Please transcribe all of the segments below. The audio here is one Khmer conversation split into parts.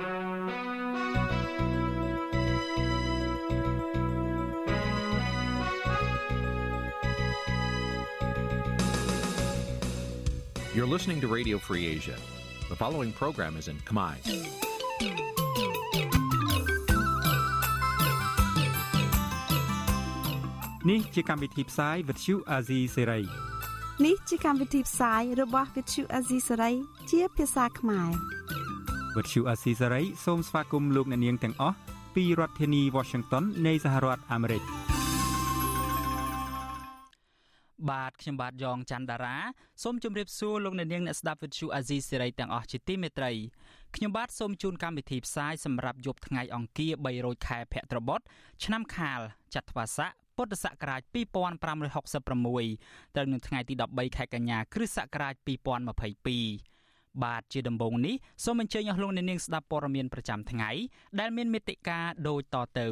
You're listening to Radio Free Asia. The following program is in Khmer. នេះជាកម្មវិធីផ្សាយ Vuthu Azizi Serai នេះជាកម្មវិធីផ្សាយរបស់ Vuthu Azizi Serai ជាភាសាខ្មែរ Vuthu Azizi Serai សូមស្វាគមន៍លោកអ្នកនាងទាំងអស់ពីរដ្ឋធានី Washington នៃសហរដ្ឋអាមេរិកបាទខ្ញុំបាទយ៉ងច័ន្ទដារាសូមជម្រាបសួរលោកអ្នកនាងអ្នកស្ដាប់វិទ្យុអាស៊ីសេរីទាំងអស់ជាទីមេត្រីខ្ញុំបាទសូមជូនកម្មវិធីផ្សាយសម្រាប់យប់ថ្ងៃអង្គារ3រោចខែភទ្របទឆ្នាំខាលចត្វាស័កពុទ្ធសករាជ2566ត្រូវនៅថ្ងៃទី13ខែកញ្ញាគ្រិស្តសករាជ2022 បាទជាដំបូងនេះសូមអញ្ជើញអស់លោកអ្នកនាងស្ដាប់ព័ត៌មានប្រចាំថ្ងៃ ដែលមានមេតិការដូចតទៅ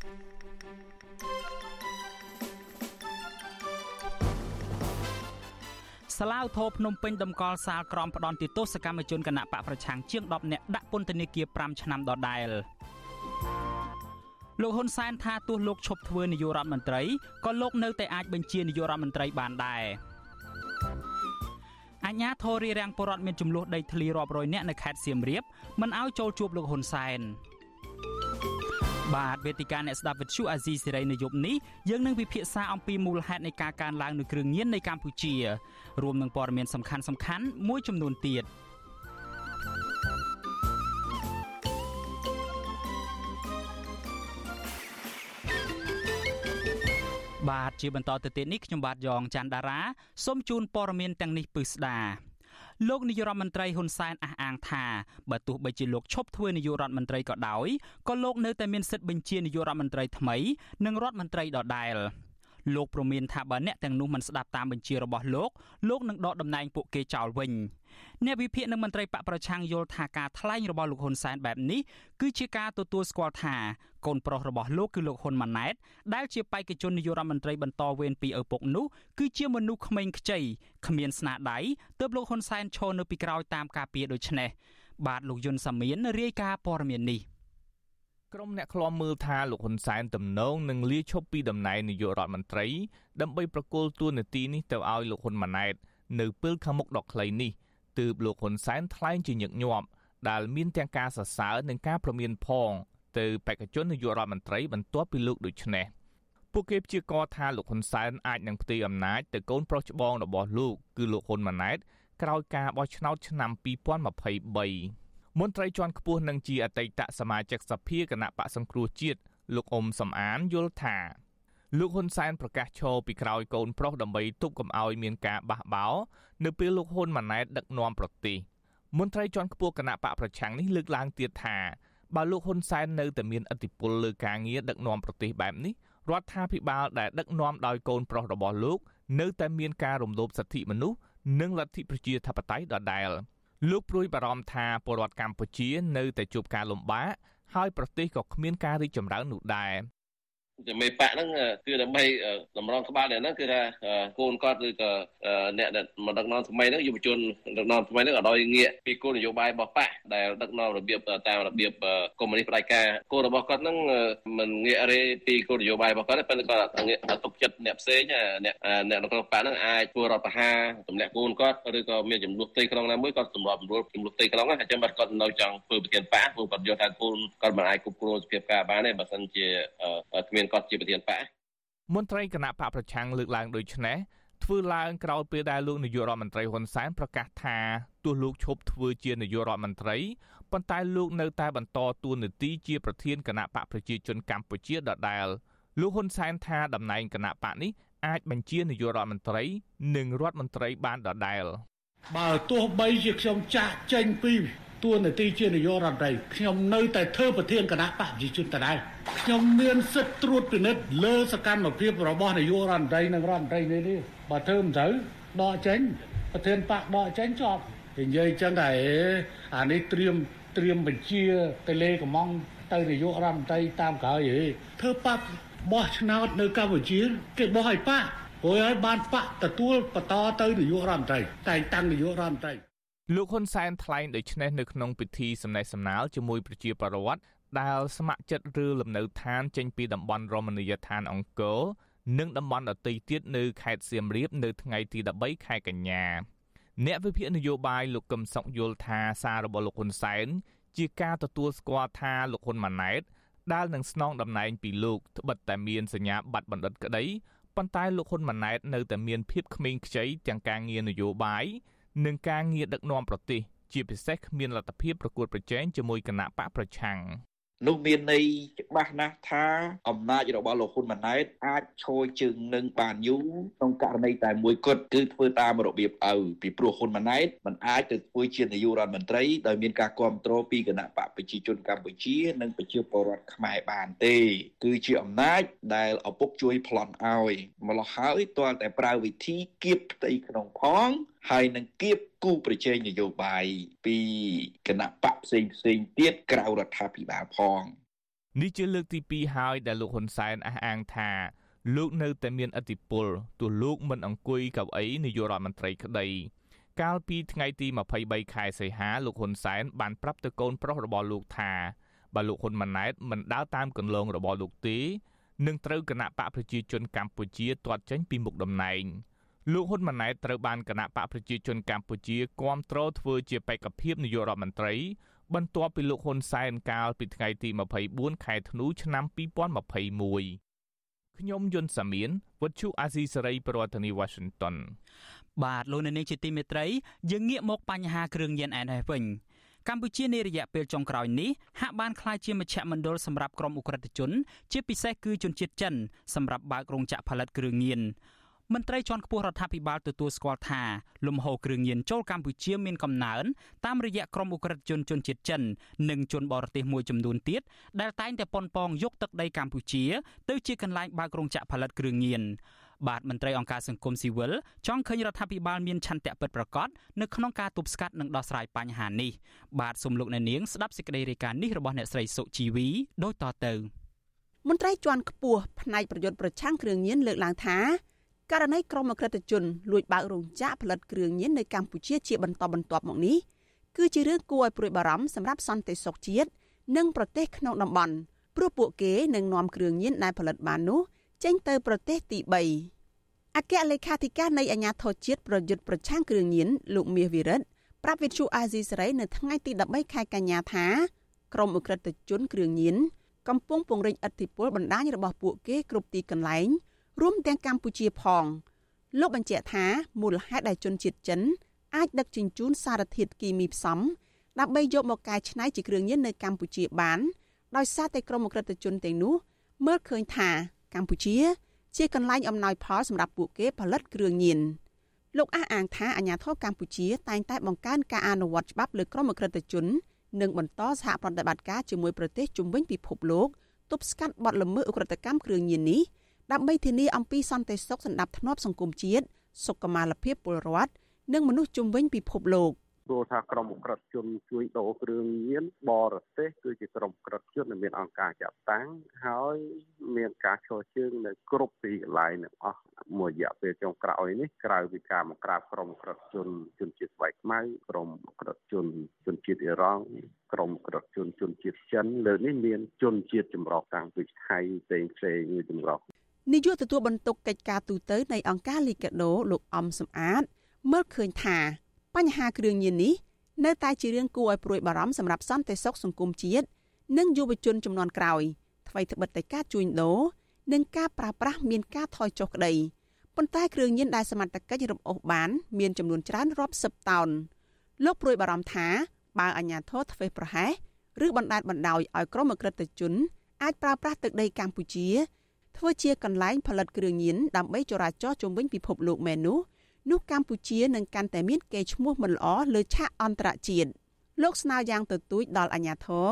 thank you សាឡាវធរភ្នំពេញដំកល់សាលក្រមផ្ដន់ទោសកម្មជនគណៈបកប្រឆាំងជាង10នាក់ដាក់ពន្ធនាគារ5ឆ្នាំដដែលលោកហ៊ុនសែនថាទោះលោកឈប់ធ្វើនាយករដ្ឋមន្ត្រីក៏លោកនៅតែអាចបញ្ជានាយករដ្ឋមន្ត្រីបានដែរ អញ្ញាធររារាំងបរដ្ឋមានចំនួនដីធ្លីរាប់រយនាក់នៅខេត្តសៀមរាបមិនឲ្យចូលជួបលោកហ៊ុនសែនបាទវេទិកាអ្នកស្ដាប់វិទ្យុអាស៊ីសេរីនៅយប់នេះយើងនឹងពិភាក្សាអំពីមូលហេតុនៃការកើនឡើងនៃគ្រឿងញៀននៅកម្ពុជារួមនឹងព័ត៌មានសំខាន់សំខាន់មួយចំនួនទៀត បាទជាបន្តទៅទៀតនេះខ្ញុំបាទយ៉ងច័ន្ទដារាសូមជូនព័ត៌មានទាំងនេះពិស្ដាលោកនាយរដ្ឋមន្ត្រីហ៊ុនសែនអះអាងថាបើទោះបីជាលោកឈប់ធ្វើនាយករដ្ឋមន្ត្រីក៏ដោយក៏លោកនៅតែមានសិទ្ធិបញ្ជានាយករដ្ឋមន្ត្រីថ្មីនិងរដ្ឋមន្ត្រីដដែល លោកប្រមានថាបើអ្នកទាំងនោះមិនស្ដាប់តាមបញ្ជារបស់លោកលោកនឹងដកតំណែងពួកគេចោលវិញអ្នកវិភាគនិងមន្ត្រីបកប្រឆាំងយល់ថាការថ្លែងរបស់លោកហ៊ុនសែនបែបនេះគឺជាការទទួលស្គាល់ថាកូនប្រុសរបស់លោកគឺលោកហ៊ុនម៉ាណែតដែលជាបេក្ខជននាយករដ្ឋមន្ត្រីបន្តវេនពីឪពុកនោះគឺជាមនុស្សក្មេងខ្ចីគ្មានស្នាដៃទើបលោកហ៊ុនសែនឈរនៅពីក្រោយតាមការពីដូច្នេះបាទលោកយុនសាមៀនរាយការណ៍ព័ត៌មាននេះ ក្រុមអ្នកឃ្លាំមើលថាលោកហ៊ុនសែនទំនងនឹងលាឈប់ពីតំណែងនាយករដ្ឋមន្ត្រីដើម្បីប្រគល់តួនាទីនេះទៅឲ្យលោកហ៊ុនម៉ាណែតនៅពេលខាងមុខដ៏ខ្លីនេះទើបលោកហ៊ុនសែនថ្លែងជាញឹកញាប់ដែលមានទាំងការសរសើរនិងការប្រមានផងទៅបេក្ខជននាយករដ្ឋមន្ត្រីបន្ទាប់ពីលោកដូច្នេះពួកគេព្យាករថាលោកហ៊ុនសែនអាចនឹងផ្ទេរអំណាចទៅកូនប្រុសច្បងរបស់លោកគឺលោកហ៊ុនម៉ាណែតក្រោយការបោះឆ្នោតឆ្នាំ2023 មន្ត្រីជាន់ខ្ពស់នឹងជាអតីតសមាជិកសភាគណៈបកសង្គ្រោះជាតិលោកអ៊ុំសំអានយល់ថាលោកហ៊ុនសែនប្រកាសឈរពីក្រោយកូនប្រុសដើម្បីទប់កុំឲ្យមានការបះបោរនៅពេលលោកហ៊ុនម៉ាណែតដឹកនាំប្រទេសមន្ត្រីជាន់ខ្ពស់គណៈបកប្រឆាំងនេះលើកឡើងទៀតថាបើលោកហ៊ុនសែននៅតែមានឥទ្ធិពលលើការងារដឹកនាំប្រទេសបែបនេះរដ្ឋាភិបាលដែលដឹកនាំដោយកូនប្រុសរបស់លោក នៅតែមានការរំលោភសិទ្ធិមនុស្សនិងលទ្ធិប្រជាធិបតេយ្យដដែល លោកព្រួយបារម្ភថាពលរដ្ឋកម្ពុជានៅតែជួបការលំបាកហើយប្រទេសក៏គ្មានការរីកចម្រើននោះដែរជា មេបកហ្នឹងគឺដើម្បីតម្រង់ក្បាលអ្នកហ្នឹងគឺថាកូនគាត់ឬក៏អ្នកដែលមកដឹកនាំថ្មីហ្នឹងយុវជនដឹកនាំថ្មីហ្នឹងក៏ដោយងាកពីគោលនយោបាយរបស់បកដែលដឹកនាំរបៀបតាមរបៀបកុម្មុយនីសផ្ដាច់ការគោលរបស់គាត់ហ្នឹងមិនងាករេពីគោលនយោបាយរបស់គាត់ទេប៉ុន្តែគាត់ងាកទុកចិត្តអ្នកផ្សេងអ្នកអ្នកក្នុងបកហ្នឹងអាចធ្វើរដ្ឋប្រហារទម្លាក់កូនគាត់ឬក៏មានចំនួនផ្ទៃក្នុងណាមួយគាត់សម្របសម្រួលចំនួនផ្ទៃក្នុងហ្នឹងអញ្ចឹងបាត់គាត់នៅចង់ធ្វើប្រធានបកព្រោះគាត់យល់ថាកូនគាត់មិនអាចគ្រប់គ្រងសភាពការបានទេបើមិនជាគ្មានគាត់ជាប្រធានបកមន្ត្រីគណៈបកប្រឆាំងលើកឡើងដូចនេះធ្វើឡើងក្រោយពេលដែលលោកនាយករដ្ឋមន្ត្រីហ៊ុនសែនប្រកាសថាទោះលោកឈប់ធ្វើជានាយករដ្ឋមន្ត្រីប៉ុន្តែលោកនៅតែបន្តតួនាទីជាប្រធានគណៈបកប្រជាជនកម្ពុជាដដែលលោកហ៊ុនសែនថាតំណែងគណៈបកនេះអាចបញ្ជានាយករដ្ឋមន្ត្រី និងរដ្ឋមន្ត្រីបានដដែល បើទោះបីជាខ្ញុំចាក់ចេញពីតួនាទីជានាយករដ្ឋមន្ត្រីខ្ញុំនៅតែធ្វើប្រធានគណៈបកប្រជាជនដដែលខ្ញុំមានសិទ្ធិត្រួតពិនិត្យលើសកម្មភាពរបស់នាយករដ្ឋមន្ត្រីនិងរដ្ឋមន្ត្រីនេះនេះបើធ្វើមិនត្រូវដកចេញប្រធានបកដកចេញចប់និយាយចឹងតែអានេះត្រៀមត្រៀមបញ្ជាទៅលេកំងទៅនាយករដ្ឋមន្ត្រីតាមក្រោយហេធ្វើបកបោះឆ្នោតនៅកម្ពុជាគេបោះឲ្យប កព្រោះឲ្យបានបកទទួលបន្តទៅនាយករដ្ឋមន្ត្រីតែងតាំងនាយករដ្ឋមន្ត្រីលោកហ៊ុនសែនថ្លែងដូចនេះនៅក្នុងពិធីសម្ដែងសម្ណាលជាមួយប្រជាពលរដ្ឋដែលស្ម័គ្រចិត្តឬលំនៅឋានចេញពីតំបន់រមណីយដ្ឋានអង្គរនិងតំបន់ដទៃទៀតនៅខេត្តសៀមរាបនៅថ្ងៃទី13ខែកញ្ញាអ្នកវិភាគនយោបាយលោកកឹមសុខយល់ថាសាររបស់លោកហ៊ុនសែនជាការទទួលស្គាល់ថាលោកហ៊ុនម៉ាណែតដែលនឹងស្នងតំណែងពីលោកត្បិតតែមានសញ្ញាបត្របណ្ឌិតក្តី ប៉ុន្តែលោកហ៊ុនម៉ាណែតនៅតែមានភាពក្មេងខ្ចីទាំងការងារនយោបាយនិងការងារដឹកនាំប្រទេសជាពិសេសគ្មានលទ្ធភាពប្រកួតប្រជែងជាមួយគណៈបកប្រឆាំង នោះមានន័យច្បាស់ណាស់ថាអំណាចរបស់លោកហ៊ុនម៉ាណែតអាចឈរជើងនឹងបានយូរក្នុងករណីតែមួយគត់គឺធ្វើតាមរបៀបឪពីព្រោះហ៊ុនម៉ាណែតមិនអាចទៅធ្វើជានាយករដ្ឋមន្ត្រីដោយមានការគ្រប់គ្រងពីគណៈបកប្រជាជនកម្ពុជា និងប្រជាពលរដ្ឋខ្មែរបានទេ គឺជាអំណាចដែលឪពុកជួយប្លន់ឲ្យម្ល៉េះហើយទាល់តែប្រើវិធីគៀបផ្ទៃក្នុងផងហើយនឹងគៀបគូប្រជែងនយោបាយពីគណៈបកផ្សេងផ្សេងទៀតក្រៅរដ្ឋាភិបាលផងនេះជាលើកទី2ហើយដែលលោកហ៊ុនសែនអះអាងថាលោកនៅតែមានអធិបុលទោះលោកមិនអង្គុយកៅអីនាយករដ្ឋមន្ត្រីក្តីកាលពីថ្ងៃទី23ខែសីហាលោកហ៊ុនសែនបានប្រាប់ទៅកូនប្រុសរបស់លោកថាបើលោកហ៊ុនម៉ាណែតមិនដើរតាមគន្លងរបស់លោកទេនឹងត្រូវគណៈបកប្រជាជនកម្ពុជាទាត់ចេញពីមុខតំណែង លោកហ៊ុនម៉ាណែតត្រូវបានគណៈបកប្រជាជនកម្ពុជាគាំទ្រធ្វើជាបេក្ខភាពនាយករដ្ឋមន្ត្រី បន្ទាប់ពីលោកហ៊ុនសែនកាលពីថ្ងៃទី24ខែធ្នូឆ្នាំ2021ខ្ញុំយុនសាមៀនវុទ្ធុអាស៊ីសេរីប្រធានាទីវ៉ាស៊ីនតោនបាទលោកនៅនាងជាទីមេត្រីយើងងាកមកបញ្ហាគ្រឿងញៀនឯនេះវិញកម្ពុជានារយៈពេលចុងក្រោយនេះហាក់បានក្លាយជាមជ្ឈមណ្ឌលសម្រាប់ក្រុមអ ுக ្រិតជន ជាពិសេសគឺជនជាតិចិនសម្រាប់បើករោងចក្រផលិតគ្រឿងញៀន មន្ត្រីជាន់ខ្ពស់រដ្ឋាភិបាលទទួលស្គាល់ថាលំហូរគ្រឿងញៀនចូលកម្ពុជាមានកំណើនតាមរយៈក្រុមអ ுக ្រិតជនជនជាតិចិននិងជនបរទេសមួយចំនួនទៀតដែលតែងតែប៉ុនប៉ងយកទឹកដីកម្ពុជា ទៅជាកន្លែងបើករោងចក្រផលិតគ្រឿងញៀនបាទមន្ត្រីអង្គការសង្គមស៊ីវិលចង់ឃើញរដ្ឋាភិបាលមានឆន្ទៈពិតប្រាកដនៅក្នុងការទប់ស្កាត់និងដោះស្រាយបញ្ហានេះបាទសូមលោកអ្នកនាងស្ដាប់សេចក្តីរាយការណ៍នេះរបស់អ្នកស្រីសុជីវីដូចតទៅមន្ត្រីជាន់ខ្ពស់ផ្នែកប្រយុទ្ធប្រឆាំងគ្រឿងញៀនលើកឡើងថា ករណីក្រុមអក្រិតជនលួចបើករោងចក្រផលិតគ្រឿងញៀននៅកម្ពុជាជាបន្តបន្ទាប់មកនេះគឺជារឿងគួរឲ្យព្រួយបារម្ភសម្រាប់សន្តិសុខជាតិនិងប្រទេសក្នុងតំបន់ព្រោះពួកគេនឹងនាំគ្រឿងញៀនដែលផលិតបាននោះចេញទៅប្រទេសទី3អគ្គលេខាធិការនៃអាជ្ញាធរជាតិប្រយុទ្ធប្រឆាំងគ្រឿងញៀនលោកមាសវិរិទ្ធប្រាប់វិទ្យុអាស៊ីសេរីនៅថ្ងៃទី13ខែកញ្ញាថាក្រុមអ ுக ្រិតជនគ្រឿងញៀនកំពុងពង្រីកឥទ្ធិពលបណ្ដាញរបស់ពួកគេគ្រប់ទីកន្លែង រួមទាំងកម្ពុជាផងលោកបញ្ជាក់ថាមូលហេតុដែលជនជាតិចិនអាចដឹកជញ្ជូនសារធាតុគីមីផ្សំដើម្បីយកមកកែច្នៃជាគ្រឿងញៀននៅកម្ពុជាបានដោយសារតែក្រុមអក្រិតជនទាំងនោះមើលឃើញថាកម្ពុជា ជាកន្លែងអំណោយផលសម្រាប់ពួកគេផលិតគ្រឿងញៀនលោកអះអាងថាអាញាធរកម្ពុជាតែងតែបង្កើនការអនុវត្តច្បាប់លើក្រុមអក្រិតជននិងបន្តសហប្រតិបត្តិការជាមួយប្រទេសជុំវិញពិភពលោកទប់ស្កាត់បទល្មើសអ ுக ្រិតកម្មគ្រឿងញៀននេះ ដើម្បីធានាអំពីសន្តិសុខសណ្ដាប់ធ្នាប់សង្គមជាតិសុខុមាលភាពពលរដ្ឋនិងមនុស្សជំនវិញពិភពលោក។ព្រោះថាក្រុមក្រិតជនជួយដូរគ្រឿងញៀនបរទេសគឺជាក្រុមក្រិតជនដែលមានអង្គការចាត់តាំងហើយមានការឈរជើងនៅគ្រប់ទីកន្លែងទាំងអស់មួយរយៈពេលចុងក្រោយនេះក្រៅពីការមកក្រាបក្រុមក្រិតជនជនជាតិស្បែកខ្មៅក្រុមក្រិតជនជនជាតិអ៊ីរ៉ង់ក្រុមក្រិតជនជនជាតិចិនលើនេះមានជនជាតិចម្រុះតាំងពីថៃផ្សេងផ្សេងចម្រុះ នាយកទទួលបន្ទុកកិច្ចការទូតនៃអង្គការលីកាដូលោកអំសំអាត មើលឃើញថាបញ្ហាគ្រឿងញៀននេះនៅតែជារឿងគួរឲ្យព្រួយបារម្ភសម្រាប់សន្តិសុខសង្គមជាតិនិងយុវជនចំនួនក្រោយថ្មីត្បិតតែការជួញដូរនិងការប្រើប្រាស់មានការថយចុះក្តីប៉ុន្តែគ្រឿងញៀនដែលសមត្ថកិច្ចរំអូសបានមានចំនួនច្រើនរាប់សិបតោនលោកព្រួយបារម្ភថាបើអាជ្ញាធរធ្វេសប្រហែសឬបណ្ដាលបណ្ដោយឲ្យក្រុមអក្រិតជនអាចប្រើប្រាស់ទឹកដីកម្ពុជា ធ្វើជាកន្លែងផលិតគ្រឿងញៀនដើម្បីចរាចរជំវិញពិភពលោកមែននោះនោះកម្ពុជានឹងកាន់តែមានកេរ្តិ៍ឈ្មោះមិនល្អលើឆាកអន្តរជាតិលោកស្នើយ៉ាងទទូចដល់អាជ្ញាធរ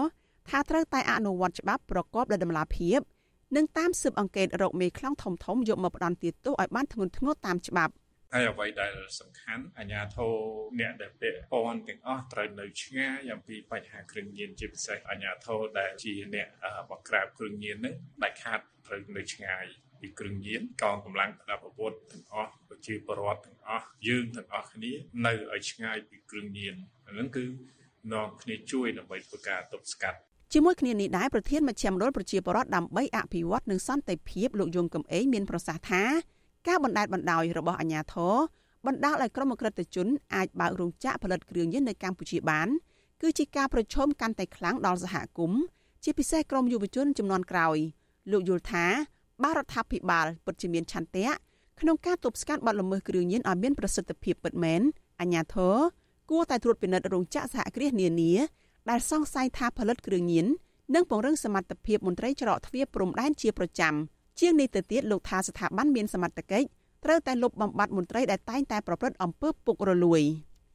ថាត្រូវតែអនុវត្តច្បាប់ប្រកបដោយតម្លាភាពនិងតាមស៊ើបអង្កេតរកមេខ្លាំងធំធំយកមកផ្ដន្ទាទោសឲ្យបានធ្ងន់ធ្ងរតាមច្បាប់ ហើយអ្វីដែលសំខាន់អាជ្ញាធរអ្នកដែលពាក់ព័ន្ធទាំងអស់ត្រូវនៅឆ្ងាយអំពីបញ្ហាគ្រឿងញៀនជាពិសេសអាជ្ញាធរដែលជាអ្នកបង្ក្រាបគ្រឿងញៀននឹងដាច់ខាតត្រូវនៅឆ្ងាយពីគ្រឿងញៀនកងកម្លាំងប្រដាប់អាវុធទាំងអស់ប្រជាបរិវត្តទាំងអស់យើងទាំងអស់គ្នានៅឲ្យឆ្ងាយពីគ្រឿងញៀនអានឹងគឺនាំគ្នាជួយដើម្បីធ្វើការទប់ស្កាត់ជាមួយគ្នានេះដែរប្រធានមជ្ឈមណ្ឌលប្រជាពលរដ្ឋដើម្បីអភិវឌ្ឍនិងសន្តិភាពលោកយងកំឯងមានប្រសាសន៍ថា ការបណ្តែតបណ្តោយរបស់អាជ្ញាធរបណ្ដាលឲ្យក្រុមអក្រិតជនអាចបើករោងចក្រផលិតគ្រឿងញៀននៅកម្ពុជាបាន គឺជាការប្រឈមកាន់តែខ្លាំងដល់សហគមន៍ជាពិសេសក្រុមយុវជនចំនួនក្រោយលោកយល់ថាបារដ្ឋាភិបាលពិតជាមានឆន្ទៈក្នុងការទប់ស្កាត់បទល្មើសគ្រឿងញៀនឲ្យមានប្រសិទ្ធភាពពិតមែនអាជ្ញាធរគួរតែត្រួតពិនិត្យរោងចក្រសហគ្រាសនានាដែលសង្ស័យថាផលិតគ្រឿងញៀននិងពង្រឹងសមត្ថភាពមន្ត្រីច្រកទ្វារព្រំដែនជាប្រចាំ ជាងនេះទៅទៀតលោកថាស្ថាប័នមានសមត្ថកិច្ចត្រូវតែលុបបំបាត់មន្ត្រីដែលតែងតែប្រព្រឹត្តអំពើពុករលួយ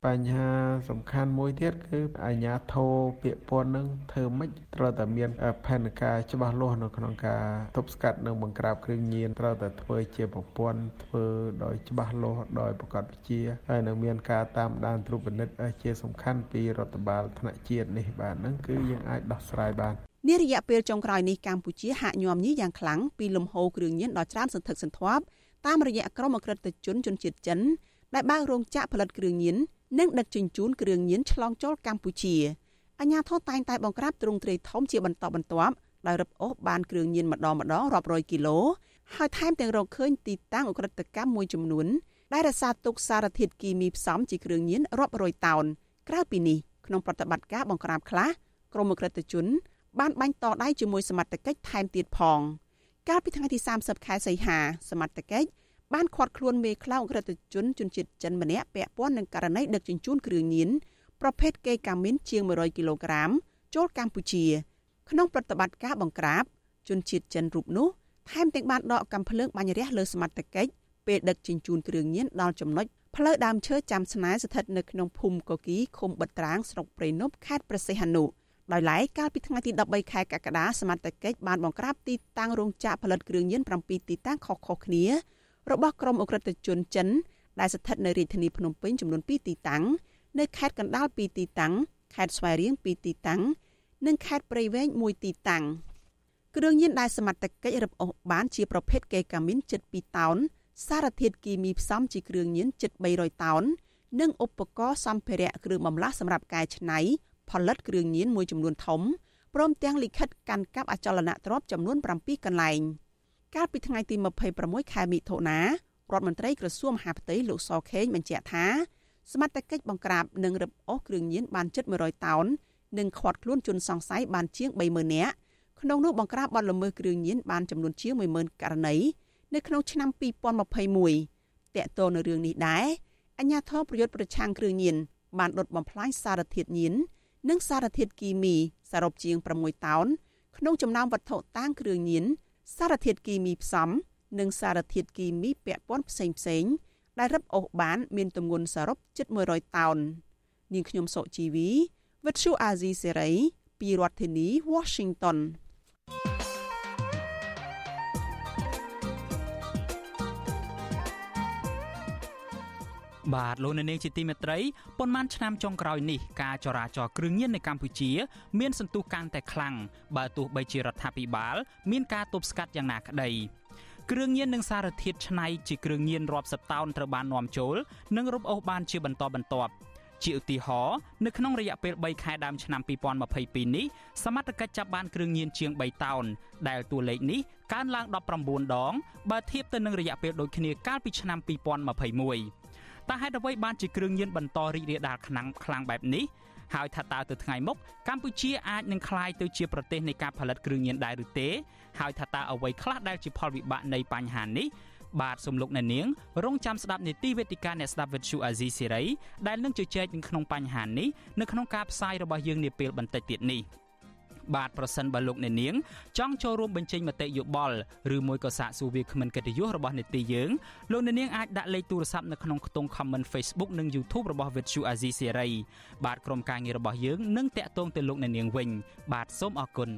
បញ្ហាសំខាន់មួយទៀតគឺអាជ្ញាធរពាក្យពន្ធនឹងធ្វើម៉េចត្រូវតែមានផែនការច្បាស់លាស់នៅក្នុងការទប់ស្កាត់និងបង្ក្រាបគ្រឿងញៀនត្រូវតែធ្វើជាប្រព័ន្ធធ្វើដោយច្បាស់លាស់ដោយប្រកបវិជ្ជាហើយនឹងមានការតាមដានត្រួតពិនិត្យជាសំខាន់ពីរដ្ឋបាលថ្នាក់ជាតិនេះបាទហ្នឹងគឺយើងអាចដោះស្រាយបាននារយៈពេលចុងក្រោយនេះកម្ពុជាហាក់ញោមញីយ៉ាងខ្លាំងពីលំហូរគ្រឿងញៀនដ៏ច្រើនសន្ធឹកសន្ធាប់តាមរយៈក្រុមអក្រិតជនជនជាតិចិនដែលបើករោងចក្រផលិតគ្រឿងញៀន និងដឹកជញ្ជូនគ្រឿងញៀនឆ្លងចូលកម្ពុជាអាជ្ញាធរតែងតែបង្ក្រាបទ្រង់ទ្រាយធំជាបន្តបន្ទាប់ដោយរឹបអូសបានគ្រឿងញៀនម្ដងម្ដងរាប់រយគីឡូហើយថែមទាំងរកឃើញទីតាំងអក្រិតកម្មមួយចំនួនដែលរសារទុកសារធាតុគីមីផ្សំជាគ្រឿងញៀនរាប់រយតោនក្រៅពីនេះក្នុងប្រតិបត្តិការបង្ក្រាបខ្លះក្រុមអក្រិតជន បានបាញ់តដៃជាមួយសមត្ថកិច្ចថែមទៀតផងកាលពីថ្ងៃទី30ខែសីហាសមត្ថកិច្ច បានឃាត់ខ្លួនមេខ្លោងក្រិតជនជនជាតិចិនម្នាក់ពាក់ព័ន្ធនឹងករណីដឹកជញ្ជូនគ្រឿងញៀនប្រភេទកេកាមីនជាង100គីឡូក្រាមចូលកម្ពុជា ក្នុងប្រតិបត្តិការបង្ក្រាប ជនជាតិចិនរូបនោះថែមទាំងបានដកកំភ្លើងបាញ់រះលើសមត្ថកិច្ចពេលដឹកជញ្ជូនគ្រឿងញៀនដល់ចំណុចផ្លូវដើមឈើចាំស្នែស្ថិតនៅក្នុងភូមិកគីឃុំបិទត្រាងស្រុកព្រៃនប់ខេត្តព្រះសីហនុដោយឡែកកាលពីថ្ងៃទី13ខែកក្កដាសមត្ថកិច្ចបានបង្ក្រាបទីតាំងរោងចក្រផលិតគ្រឿងញៀន7ទីតាំងខុសៗគ្នា របស់ក្រុមអ ுக ្រិតជនចិនដែលស្ថិតនៅរាជធានីភ្នំពេញចំនួន2ទីតាំងនៅខេត្តកណ្ដាល2ទីតាំងខេត្តស្វាយរៀង2ទីតាំងនិងខេត្តព្រៃវែង1ទីតាំងគ្រឿងញៀនដែលសមត្ថកិច្ចរឹបអូសបានជាប្រភេទកេកាមីនជិត2តោនសារធាតុគីមីផ្សំជាគ្រឿងញៀនជិត300តោននិងឧបករណ៍សម្ភារៈគ្រឿងបន្លាស់សម្រាប់កែច្នៃផលិតគ្រឿងញៀនមួយចំនួនធំព្រមទាំងលិខិតកាន់កាប់អចលនទ្រព្យចំនួន7កន្លែង។ កាលពីថ្ងៃទី26ខែមិថុនារដ្ឋមន្ត្រីក្រសួងមហាផ្ទៃលោកសខេងបញ្ជាក់ថាសមត្ថកិច្ចបង្ក្រាបនិងរឹបអូសគ្រឿងញៀនបានជិត100តោននិងឃាត់ខ្លួនជនសង្ស័យបានជាង30000នាក់ក្នុងនោះបង្ក្រាបបទល្មើសគ្រឿងញៀនបានចំនួនជាង10000ករណីនៅក្នុងឆ្នាំ2021តកតទៅនៅរឿងនេះដែរអញ្ញាធរប្រយុទ្ធប្រឆាំងគ្រឿងញៀនបានដុតបំផ្លាញសារធាតុញៀននិងសារធាតុគីមីសរុបជាង6តោនក្នុងចំណោមវត្ថុតាងគ្រឿងញៀន សារធាតុគីមីផ្សំនិងសារធាតុគីមីពាក់ព័ន្ធផ្សេងផ្សេងដែលរឹបអូសបាន មានទម្ងន់សរុបជិត100តោននាងខ្ញុំសុជីវីវិទ្យុអាស៊ីសេរីពីរដ្ឋធានី Washington បាទលោកអ្នកនាងជាទីមេត្រីប៉ុន្មានឆ្នាំចុងក្រោយនេះការចរាចរណ៍គ្រឿងញៀននៅកម្ពុជា មានសន្ទុះកាន់តែខ្លាំងបើទោះបីជារដ្ឋាភិបាល មានការទប់ស្កាត់យ៉ាងណាក្តីគ្រឿងញៀននិងសារធាតុឆ្នៃជាគ្រឿងញៀនរាប់សិបតោនត្រូវបាននាំចូលនិងរំអូសបានជាបន្តបន្ទាប់ជាឧទាហរណ៍នៅក្នុងរយៈពេល3ខែដើមឆ្នាំ2022នេះសមត្ថកិច្ចចាប់បានគ្រឿងញៀនជាង3តោនដែលតួលេខនេះកើនឡើង19ដងបើធៀបទៅនឹងរយៈពេលដូចគ្នាកាលពីឆ្នាំ2021 តើហេតុអ្វីបានជាគ្រឿងញៀនបន្តរីករាលដាលខ្លាំងខ្លាំងបែបនេះហើយថាតើទៅថ្ងៃមុខកម្ពុជាអាចនឹងក្លាយទៅជាប្រទេសនៃការផលិតគ្រឿងញៀនដែរឬទេហើយថាតើអ្វីខ្លះដែលជាផលវិបាកនៃបញ្ហានេះបាទសំលោកអ្នកនាងរងចាំស្ដាប់នេតិវេទិកាអ្នកស្ដាប់វិទ្យុអាស៊ីសេរីដែលនឹងជជែកនឹងក្នុងបញ្ហានេះនៅក្នុងការផ្សាយរបស់យើងនាពេលបន្តិចទៀតនេះ។ បាទប្រសិនបើលោកអ្នកនាងចង់ចូលរួមបញ្ចេញមតិយោបល់ឬមួយក៏សាកសួរវាគ្មិនកិត្តិយសរបស់នេតិយើងលោកអ្នកនាងអាចដាក់លេខទូរស័ព្ទនៅក្នុងខ្ទង់ comment Facebook និង YouTube របស់ Vuthu Azizi Serai បាទក្រុមការងាររបស់យើងនឹងតាក់ទងទៅលោកអ្នកនាងវិញ បាទសូមអរគុណប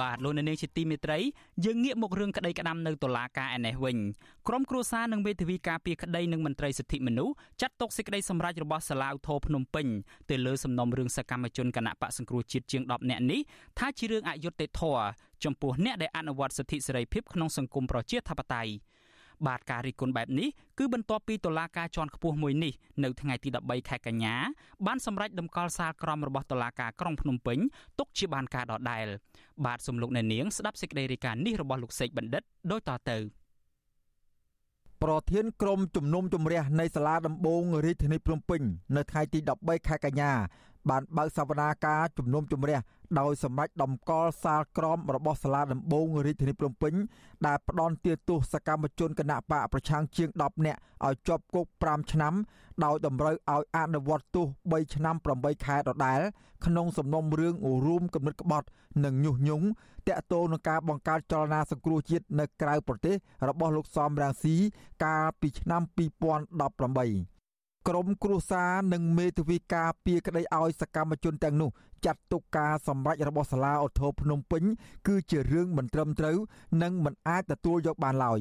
បាទលោកអ្នកនាងជាទីមេត្រីយើងងាកមករឿងក្តីក្តាំនៅតុលាការឯនេះវិញក្រុមគ្រួសារនិងវេទិកាការពារក្តីនិងមន្ត្រីសិទ្ធិមនុស្សចាត់ទុកសេចក្តីសម្រេចរបស់សាឡាវធរភ្នំពេញទៅលើសំណុំរឿងសកម្មជនគណៈបកសង្គ្រោះជាតិជាង10នាក់នេះថាជារឿងអយុត្តិធម៌ចំពោះអ្នកដែលអនុវត្តសិទ្ធិសេរីភាពក្នុងសង្គមប្រជាធិបតេយ្យ បាទការរិះគន់បែបនេះគឺបន្ទាប់ពីតុលាការជាន់ខ្ពស់មួយនេះនៅថ្ងៃទី13ខែកញ្ញាបានសម្រេចដំកល់សាលក្រមរបស់តុលាការក្រុងភ្នំពេញទុកជាបានការដដែលបាទសំលោកអ្នកនាងស្ដាប់សេចក្តីរាយការណ៍នេះរបស់លោកសេកបណ្ឌិតដូចតទៅប្រធានក្រុមជំនុំជម្រះនៃសាលាដំបងរាជធានីភ្នំពេញនៅថ្ងៃទី13ខែកញ្ញាបានបើកសវនាការជំនុំជម្រះ ដោយសម្ដេចដំកល់សាលក្រមរបស់សាលាដំបងរាជធានីភ្នំពេញដែលផ្ដន់ទាទោសសកម្មជនគណៈបកប្រឆាំងជាង10នាក់ឲ្យជាប់គុក5ឆ្នាំដោយតម្រូវឲ្យអនុវត្តទោស3ឆ្នាំ8ខែដដែលក្នុងសំណុំរឿងរួមគំនិតក្បត់និងញុះញង់តាក់ទងនឹងការបង្កើតចលនាសង្គ្រោះជាតិនៅក្រៅប្រទេសរបស់លោកសំរាំងស៊ីកាលពីឆ្នាំ2018 ក្រមគ្រួសារនិងមេធាវីការពារក្តីឲ្យសកម្មជនទាំងនោះចាត់ទុកការសម្រេចរបស់សាលាឧទ្ធរភ្នំពេញ គឺជារឿងមិនត្រឹមត្រូវ និងមិនអាចទទួលយកបានឡើយ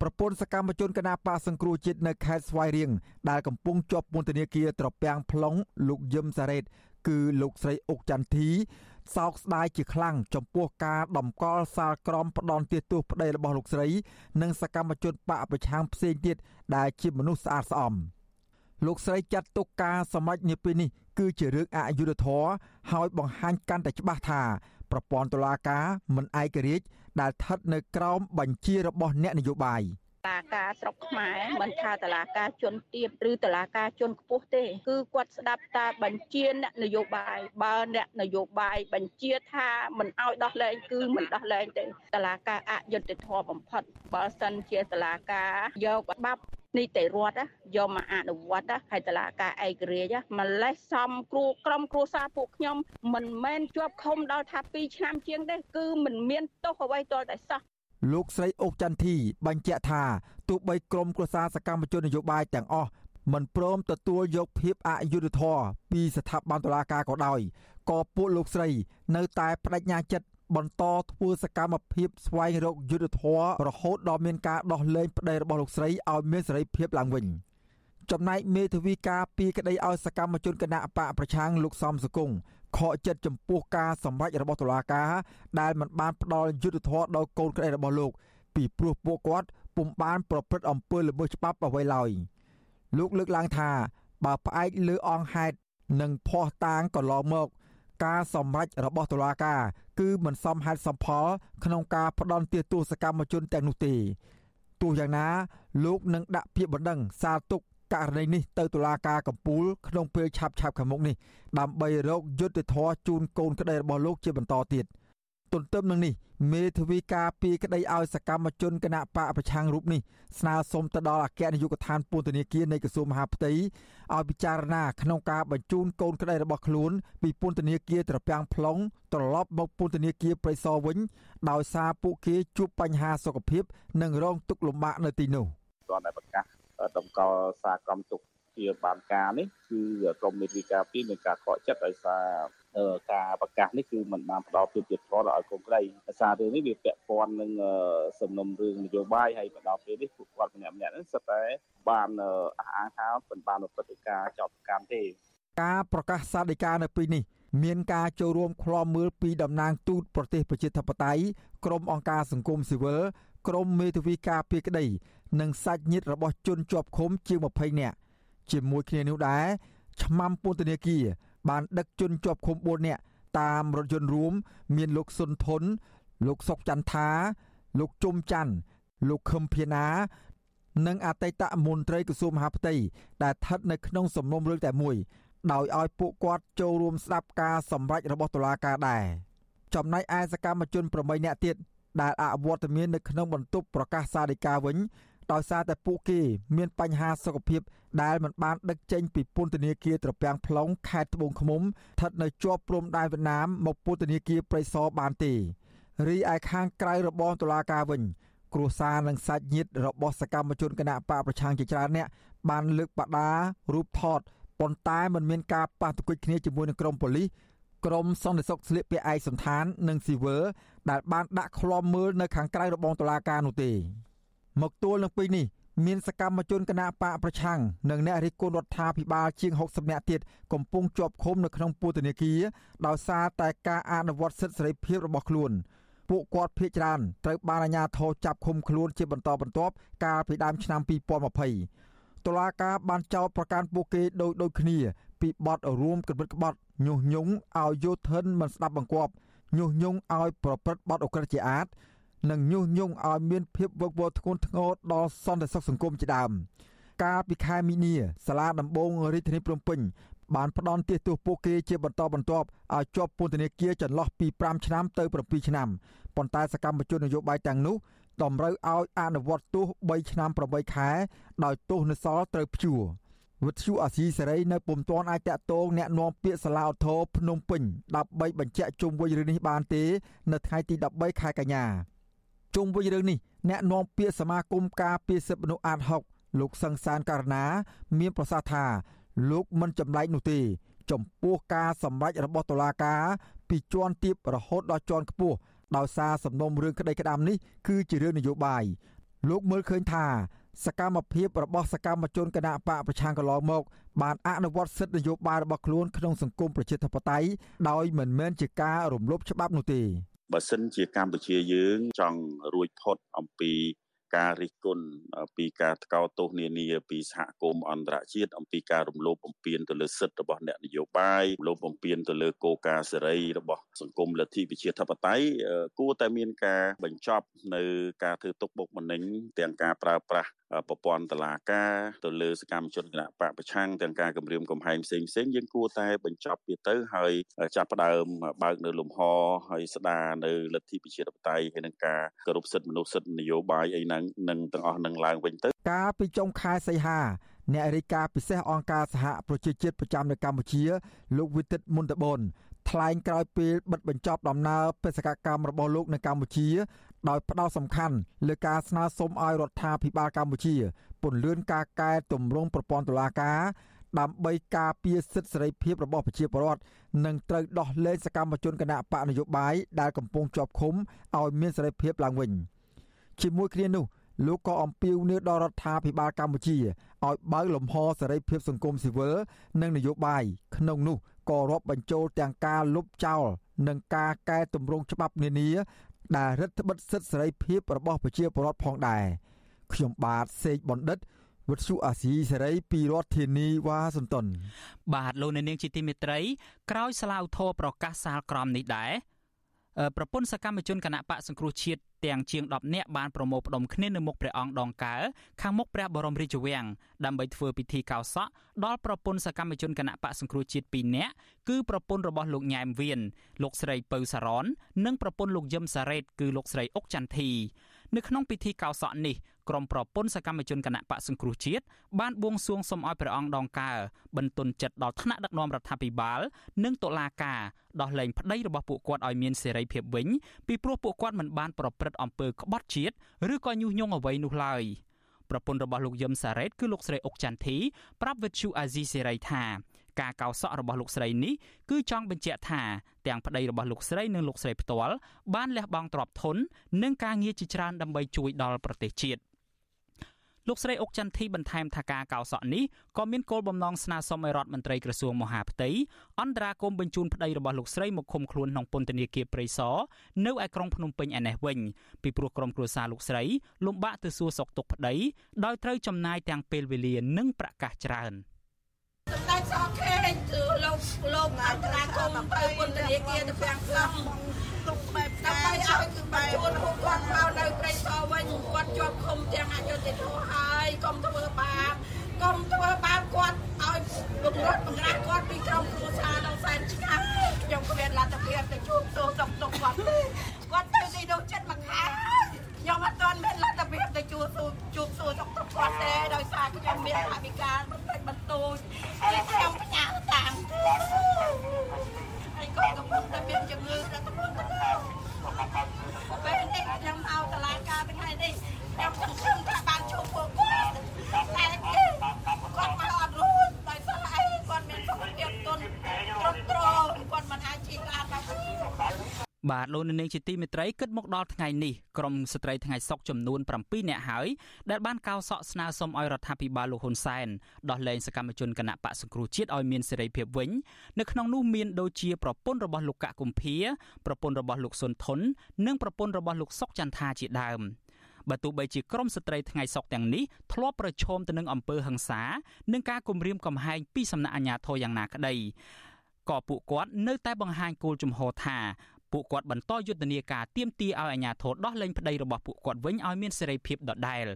ប្រពន្ធសកម្មជនគណបកសង្គ្រោះជាតិនៅខេត្តស្វាយរៀងដែលកំពុងជាប់ពន្ធនាគារត្រពាំង plong លោកយឹមសារ៉េត គឺលោកស្រីអុកចន្ទធីសោកស្ដាយជាខ្លាំងចំពោះការដំកល់សាលក្រមផ្ដន់ទាទោសប្តីរបស់លោកស្រី និងសកម្មជនបកប្រឆាំងផ្សេងទៀតដែលជាមនុស្សស្អាតស្អំ។ លោកស្រីចាត់ទុកការសម្រេចនាពេលនេះគឺជារឿងអយុត្តិធម៌ហើយបង្ហាញកាន់តែច្បាស់ថាប្រព័ន្ធតុលាការមិនឯករាជ្យដែលស្ថិតនៅក្រោមបញ្ជារបស់អ្នកនយោបាយតាការស្រុកខ្មែរមិនថាតឡាការជនទៀបឬតឡាការជនខ្ពស់ទេ គឺគាត់ស្ដាប់តាបញ្ជាអ្នកនយោបាយបើអ្នកនយោបាយបញ្ជាថាមិនអោយដោះលែងគឺមិនដោះលែងទេតឡាការអយុត្តិធម៌បំផុតបើសិនជាតឡាការយកបាប់ នីតិរដ្ឋយកមកអនុវត្តហើយតឡាការឯករាជ្យម្លេះសំគ្រូក្រុមគ្រួសារពួកខ្ញុំមិនមែនជាប់ឃុំដល់ថា2ឆ្នាំជាងទេគឺមិនមានទោសអ្វីទាល់តែសោះលោកស្រីអុកចន្ទធីបញ្ជាក់ថាទោះបីក្រុមគ្រួសារសកម្មជននយោបាយទាំងអស់មិនព្រមទទួលយកភាពអយុត្តិធម៌ពីស្ថាប័នតុលាការក៏ដោយក៏ពួកលោកស្រីនៅតែបដិញ្ញាចិត្ត បន្តធ្វើសកម្មភាពស្វែងរកយុទ្ធធររហូតដល់មានការដោះលែងប្តីរបស់លោកស្រីឲ្យមានសេរីភាពឡើងវិញចំណែកមេធាវីការពីក្តីឲ្យសកម្មជនគណៈបកប្រឆាំងលោកសំសកុងខកចិត្តចំពោះការសម្រេចរបស់តុលាការដែលមិនបានផ្ដល់យុត្តិធម៌ដល់កូនក្តីរបស់លោក ពីព្រោះពួកគាត់ពុំបានប្រព្រឹត្តអំពើល្មើសច្បាប់អ្វីឡើយលោកលើកឡើងថា បើផ្អែកលើអង្គហេតុនិងភ័ស្តុតាងកន្លងមក ការសម្រេចរបស់តុលាការ គឺមិនសមហេតុសមផលក្នុងការផ្ដន់ទាទោសកម្មជនទាំងនោះទេទោះយ៉ាងណាលោកនឹងដាក់ពាក្យបណ្ដឹងសាលទុកករណីនេះទៅតុលាការកំពូលក្នុងពេលឆាប់ឆាប់ខាងមុខនេះដើម្បីរកយុត្តិធម៌ជូនកូនក្តីរបស់លោកជាបន្តទៀត។ ទន្ទឹមនឹងនេះមេធាវីការពីក្តីឲ្យសកម្មជនគណៈបកប្រឆាំងរូបនេះស្នើសុំទៅដល់អគ្គនាយកដ្ឋានពន្ធនាគារនៃក្រសួងមហាផ្ទៃឲ្យពិចារណាក្នុងការបញ្ជូនកូនក្តីរបស់ខ្លួនពីពន្ធនាគារត្រពាំង plong ត្រឡប់មកពន្ធនាគារព្រៃសរវិញ ដោយសារពួកគេជួបបញ្ហាសុខភាព និងរងទុក្ខលំបាកនៅទីនោះគាត់តែប្រកាសតម្កល់សារក្រមទុក ជាបានការនេះគឺក្រមមេធាវីការពីមានការខកចិត្តដោយសារការប្រកាសនេះគឺมันបានផ្ដល់ភាពយុត្តិធម៌ដល់ឲ្យកូនក្រីដោយសាររឿងនេះវាពាក់ព័ន្ធនឹងសំណុំរឿងនយោបាយហើយមកដល់ពេលនេះពួកគាត់ម្នាក់ម្នាក់ហ្នឹងសិតតែបានអះអាងថាមិនបានប្រព្រឹត្តការចោទកម្មទេ ការប្រកាសសាលដីកានៅពេលនេះមានការចូលរួមឃ្លាំមើលពីតំណាងទូតប្រទេសប្រជាធិបតេយ្យក្រមអង្គការសង្គមស៊ីវិលក្រមមេធាវីការពារក្តី និងសាច់ញាតិរបស់ជនជាប់ឃុំជាង20នាក់ ជាមួយគ្នានោះដែរឆ្មាំពន្ធនាគារបានដឹកជនជាប់ឃុំ4នាក់តាមរថយន្តរួមមានលោកសុនធុនលោកសុកចន្ទថាលោកជុំច័ន្ទលោកខឹមភាណា និងអតីតមន្ត្រីក្រសួងមហាផ្ទៃដែលស្ថិតនៅក្នុងសំណុំរឿងតែមួយដោយឲ្យពួកគាត់ចូលរួមស្ដាប់ការសម្រេចរបស់តុលាការដែរចំណែកឯសកម្មជន8នាក់ទៀតដែលអវត្តមាននៅក្នុងបន្ទប់ប្រកាសសាលដីកាវិញ ដោយសារតែពួកគេមានបញ្ហាសុខភាពដែលមិនបានដឹកចេញពីពន្ធនាគារត្រពាំង plong ខេត្តត្បូងឃ្មុំស្ថិតនៅជាប់ព្រំដែនវៀតណាមមកពន្ធនាគារព្រៃសរបានទេរីឯខាងក្រៅរបងតុលាការវិញគ្រួសារនិងសាច់ញាតិរបស់សកម្មជនគណៈបកប្រឆាំងជាច្រើនអ្នកបានលើកបដារូបថតប៉ុន្តែមិនមានការប៉ះទង្គិចគ្នាជាមួយនឹងក្រុមប៉ូលីសក្រមសន្តិសុខស្លៀកពាក់ឯកសន្តាននិងស៊ីវើដែលបានដាក់ឃ្លាំមើលនៅខាងក្រៅរបងតុលាការនោះទេ មកទល់នឹងពេលនេះមានសកម្មជនគណៈបកប្រឆាំងនិងអ្នករិះគន់រដ្ឋាភិបាលជាង60នាក់ទៀតកំពុងជាប់ឃុំនៅក្នុងពន្ធនាគារដោយសារតែការអនុវត្តសិទ្ធិសេរីភាពរបស់ខ្លួនពួកគាត់ភ័យច្រើនត្រូវបានអាជ្ញាធរចាប់ឃុំខ្លួនជាបន្តបន្ទាប់កាលពីដើមឆ្នាំ2020តុលាការបានចោទប្រកាន់ពួកគេដោយដូចគ្នា ពីបទរួមគំនិតក្បត់ញុះញង់ឲ្យយោធិនមិនស្ដាប់បង្គាប់ញុះញង់ឲ្យប្រព្រឹត្តបទអក្រិតជាអាត និងញុះញង់ឲ្យមានភាពវឹកវរធ្ងន់ធ្ងរដល់សន្តិសុខសង្គមជាដើមកាលពីខែមីនាសាលាដំបងរាជធានីភ្នំពេញបានផ្ដន់ទាសទោសពួកគេជាបន្តបន្ទាប់ឲ្យជាប់ពន្ធនាគារចន្លោះពី5ឆ្នាំទៅ7ឆ្នាំប៉ុន្តែសកម្មជននយោបាយទាំងនោះតម្រូវឲ្យអនុវត្តទោស3ឆ្នាំ8ខែដោយទោសនៅសល់ត្រូវព្យួរវិទ្យុអាស៊ីសេរីនៅពុំទាន់អាចតាក់ទងแนะនាំពាក្យសាលាឧទ្ធរភ្នំពេញដើម្បីបញ្ជាក់ជុំវិញរឿងនេះបានទេ នៅថ្ងៃទី13ខែកញ្ញា ជុំវិញរឿងនេះអ្នកនាំពាក្យសមាគមការពារសិទ្ធិមនុស្សអាត6លោកសង្សានករណា មានប្រសាសន៍ថា លោកមិនចម្លែកនោះទេ ចំពោះការសម្រេចរបស់តុលាការ ពីជាន់ទាបរហូតដល់ជាន់ខ្ពស់ដោយសារសំណុំរឿងក្តីក្តាមនេះគឺជារឿងនយោបាយលោកមើលឃើញថាសកម្មភាពរបស់សកម្មជនគណៈបកប្រឆាំងកន្លងមក បានអនុវត្តសិទ្ធិនយោបាយរបស់ខ្លួនក្នុងសង្គមប្រជាធិបតេយ្យដោយមិនមែនជាការរំលោភច្បាប់នោះទេ បើសិនជាកម្ពុជាយើងចង់រួចផុតអំពីការរិះគន់ពីការថ្កោលទោសនានាពីសហគមន៍អន្តរជាតិអំពីការរំលោភបំពានទៅលើសិទ្ធិរបស់អ្នកនយោបាយរំលោភបំពានទៅលើគោលការណ៍សេរីរបស់សង្គមលទ្ធិប្រជាធិបតេយ្យគួរតែមានការបញ្ចប់នៅការធ្វើទុកបុកម្នេញទាំងការប្រើប្រាស់ ប្រព័ន្ធតឡាការទៅលើសកម្មជនគណៈបកប្រឆាំងទាំងការគម្រាមកំហែងផ្សេងផ្សេងយើងគួរតែបញ្ចប់វាទៅហើយចាប់ផ្ដើមបើកនៅលំហហើយស្ដារនៅលទ្ធិប្រជាធិបតេយ្យហើយនឹងការគោរពសិទ្ធិមនុស្សសិទ្ធិនយោបាយអីហ្នឹងនឹងទាំងអស់នឹងឡើងវិញទៅកាលពីចុងខែសីហាអ្នករាយការណ៍ពិសេសអង្គការសហប្រជាជាតិប្រចាំនៅកម្ពុជាលោកវិទិតមុនតបន ថ្លែងក្រោយពេលបិទបញ្ចប់ដំណើរបេសកកម្មរបស់លោកនៅកម្ពុជា ដោយផ្ដោតសំខាន់លើការស្នើសុំឲ្យរដ្ឋាភិបាលកម្ពុជាពន្យាការកែតម្រង់ប្រព័ន្ធតុលាការដើម្បីការពារសិទ្ធិសេរីភាពរបស់ប្រជាពលរដ្ឋនិងត្រូវដោះលែងសកម្មជនគណៈបកនយោបាយដែលកំពុងជាប់ឃុំឲ្យមានសេរីភាពឡើងវិញជាមួយគ្នានោះលោកក៏អំពាវនាវដល់រដ្ឋាភិបាលកម្ពុជាឲ្យបើកលំហសេរីភាពសង្គមស៊ីវិលនិងនយោបាយក្នុងនោះ ក៏រាប់បញ្ចូលទាំងការលុបចោលនិងការកែតម្រង់ច្បាប់នានាដែលរដ្ឋបិទសិទ្ធិសេរីភាពរបស់ប្រជាពលរដ្ឋផងដែរខ្ញុំបាទសេកបណ្ឌិតវុទ្ធុអាស៊ីសេរីពីរដ្ឋធានីវ៉ាស៊ីនតោនបាទលោកអ្នកនាងជាទីមេត្រីក្រោយស្លាវធរប្រកាសសាលក្រមនេះដែរ ប្រពន្ធសកម្មជនគណៈបកសង្គ្រោះជាតិទាំងជាង10នាក់បានប្រមូលផ្ដុំគ្នានៅមុខព្រះអង្គដងកើខាងមុខព្រះបរមរាជវាំងដើម្បីធ្វើពិធីកោសក់ដល់ប្រពន្ធសកម្មជនគណៈបកសង្គ្រោះជាតិ2នាក់គឺប្រពន្ធរបស់លោកញ៉ែមវៀនលោកស្រីពៅសារ៉ននិងប្រពន្ធលោកយឹមសារ៉េតគឺលោកស្រីអុកចន្ទធីនៅក្នុងពិធីកោសក់នេះ ក្រុមប្រពន្ធសកម្មជនគណៈបកសង្គ្រោះជាតិបានបួងសួងសុំឲ្យព្រះអង្គដងកើបន្ទន់ចិត្តដល់ថ្នាក់ដឹកនាំរដ្ឋាភិបាល និងតុលាការដោះលែងប្តីរបស់ពួកគាត់ឲ្យមានសេរីភាពវិញពីព្រោះពួកគាត់មិនបានប្រព្រឹត្តអំពើក្បត់ជាតិឬក៏ញុះញង់អ្វីនោះឡើយប្រពន្ធរបស់លោកយឹមសារ៉េតគឺលោកស្រីអុកចន្ទធីប្រាប់វិទ្យុអាស៊ីសេរីថាការកោសក់របស់លោកស្រីនេះគឺចង់បញ្ជាក់ថាទាំងប្តីរបស់លោកស្រីនិងលោកស្រីផ្ទាល់បានលះបង់ទ្រព្យធននិងការងារជាច្រើនដើម្បីជួយដល់ប្រទេសជាតិ លោកស្រីអុកចន្ទធីបន្ថែមថាការកោសក់នេះក៏មានគោលបំណងស្នើសុំឲ្យរដ្ឋមន្ត្រីក្រសួងមហាផ្ទៃអន្តរាគមបញ្ជូនប្តីរបស់លោកស្រីមកឃុំខ្លួនក្នុងពន្ធនាគារព្រៃសរនៅឯក្រុងភ្នំពេញឯនេះវិញពីព្រោះក្រុមគ្រួសារលោកស្រីលំបាកទៅសួរសុខទុក្ខប្តីដោយត្រូវចំណាយទាំងពេលវេលានិងប្រាក់កាសច្រើនសម្ដេចសខេងគឺលោកលោកអន្តរាគមទៅពន្ធនាគារទៅពាំងខ្លះទុក បែបដើម្បីឲ្យគឺបញ្ជូនពួកគាត់មកនៅព្រៃសរវិញគាត់ជាប់ឃុំទាំងអយុធធម៌ហើយកុំធ្វើបាបកុំធ្វើបាបគាត់ឲ្យលំរត់បង្រាស់គាត់ពីក្រុមគ្រួសារនៅសែនឆ្ងាយខ្ញុំគ្មានលទ្ធភាពទៅជួបទោសសុខទុក្ខគាត់ទេគាត់ទៅទីនោះចិត្តមួយខែខ្ញុំអត់ទាន់មានលទ្ធភាពទៅជួបជួបសួរសុខទុក្ខគាត់ទេដោយសារខ្ញុំមានអភិការបន្តិចបន្តួចហើយខ្ញុំផ្ញើតាម បាទលោកនាងជាទីមេត្រីគិតមកដល់ថ្ងៃនេះក្រមស្ត្រីថ្ងៃសុកចំនួន7នាក់ហើយដែលបានកោសក់ស្នើសុំឲ្យរដ្ឋាភិបាលលោកហ៊ុនសែនដោះលែងសកម្មជនគណៈបកសង្គ្រោះជាតិឲ្យមានសេរីភាពវិញនៅក្នុងនោះមានដូចជាប្រពន្ធរបស់លោកកកុម្ភាប្រពន្ធរបស់លោកសុនថុននិងប្រពន្ធរបស់លោកសុកចន្ទថាជាដើមបើទោះបីជាក្រមស្ត្រីថ្ងៃសុកទាំងនេះធ្លាប់ប្រឈមទៅនឹងអំពើហិង្សានិងការគំរាមកំហែងពីសំណាក់អាជ្ញាធរយ៉ាងណាក្តីក៏ពួកគាត់នៅតែបង្ហាញគោលជំហរថា ពួកគាត់បន្តយុទ្ធនាការទាមទារឲ្យអាជ្ញាធរដោះលែងប្តីរបស់ពួកគាត់វិញឲ្យមានសេរីភាពដដែល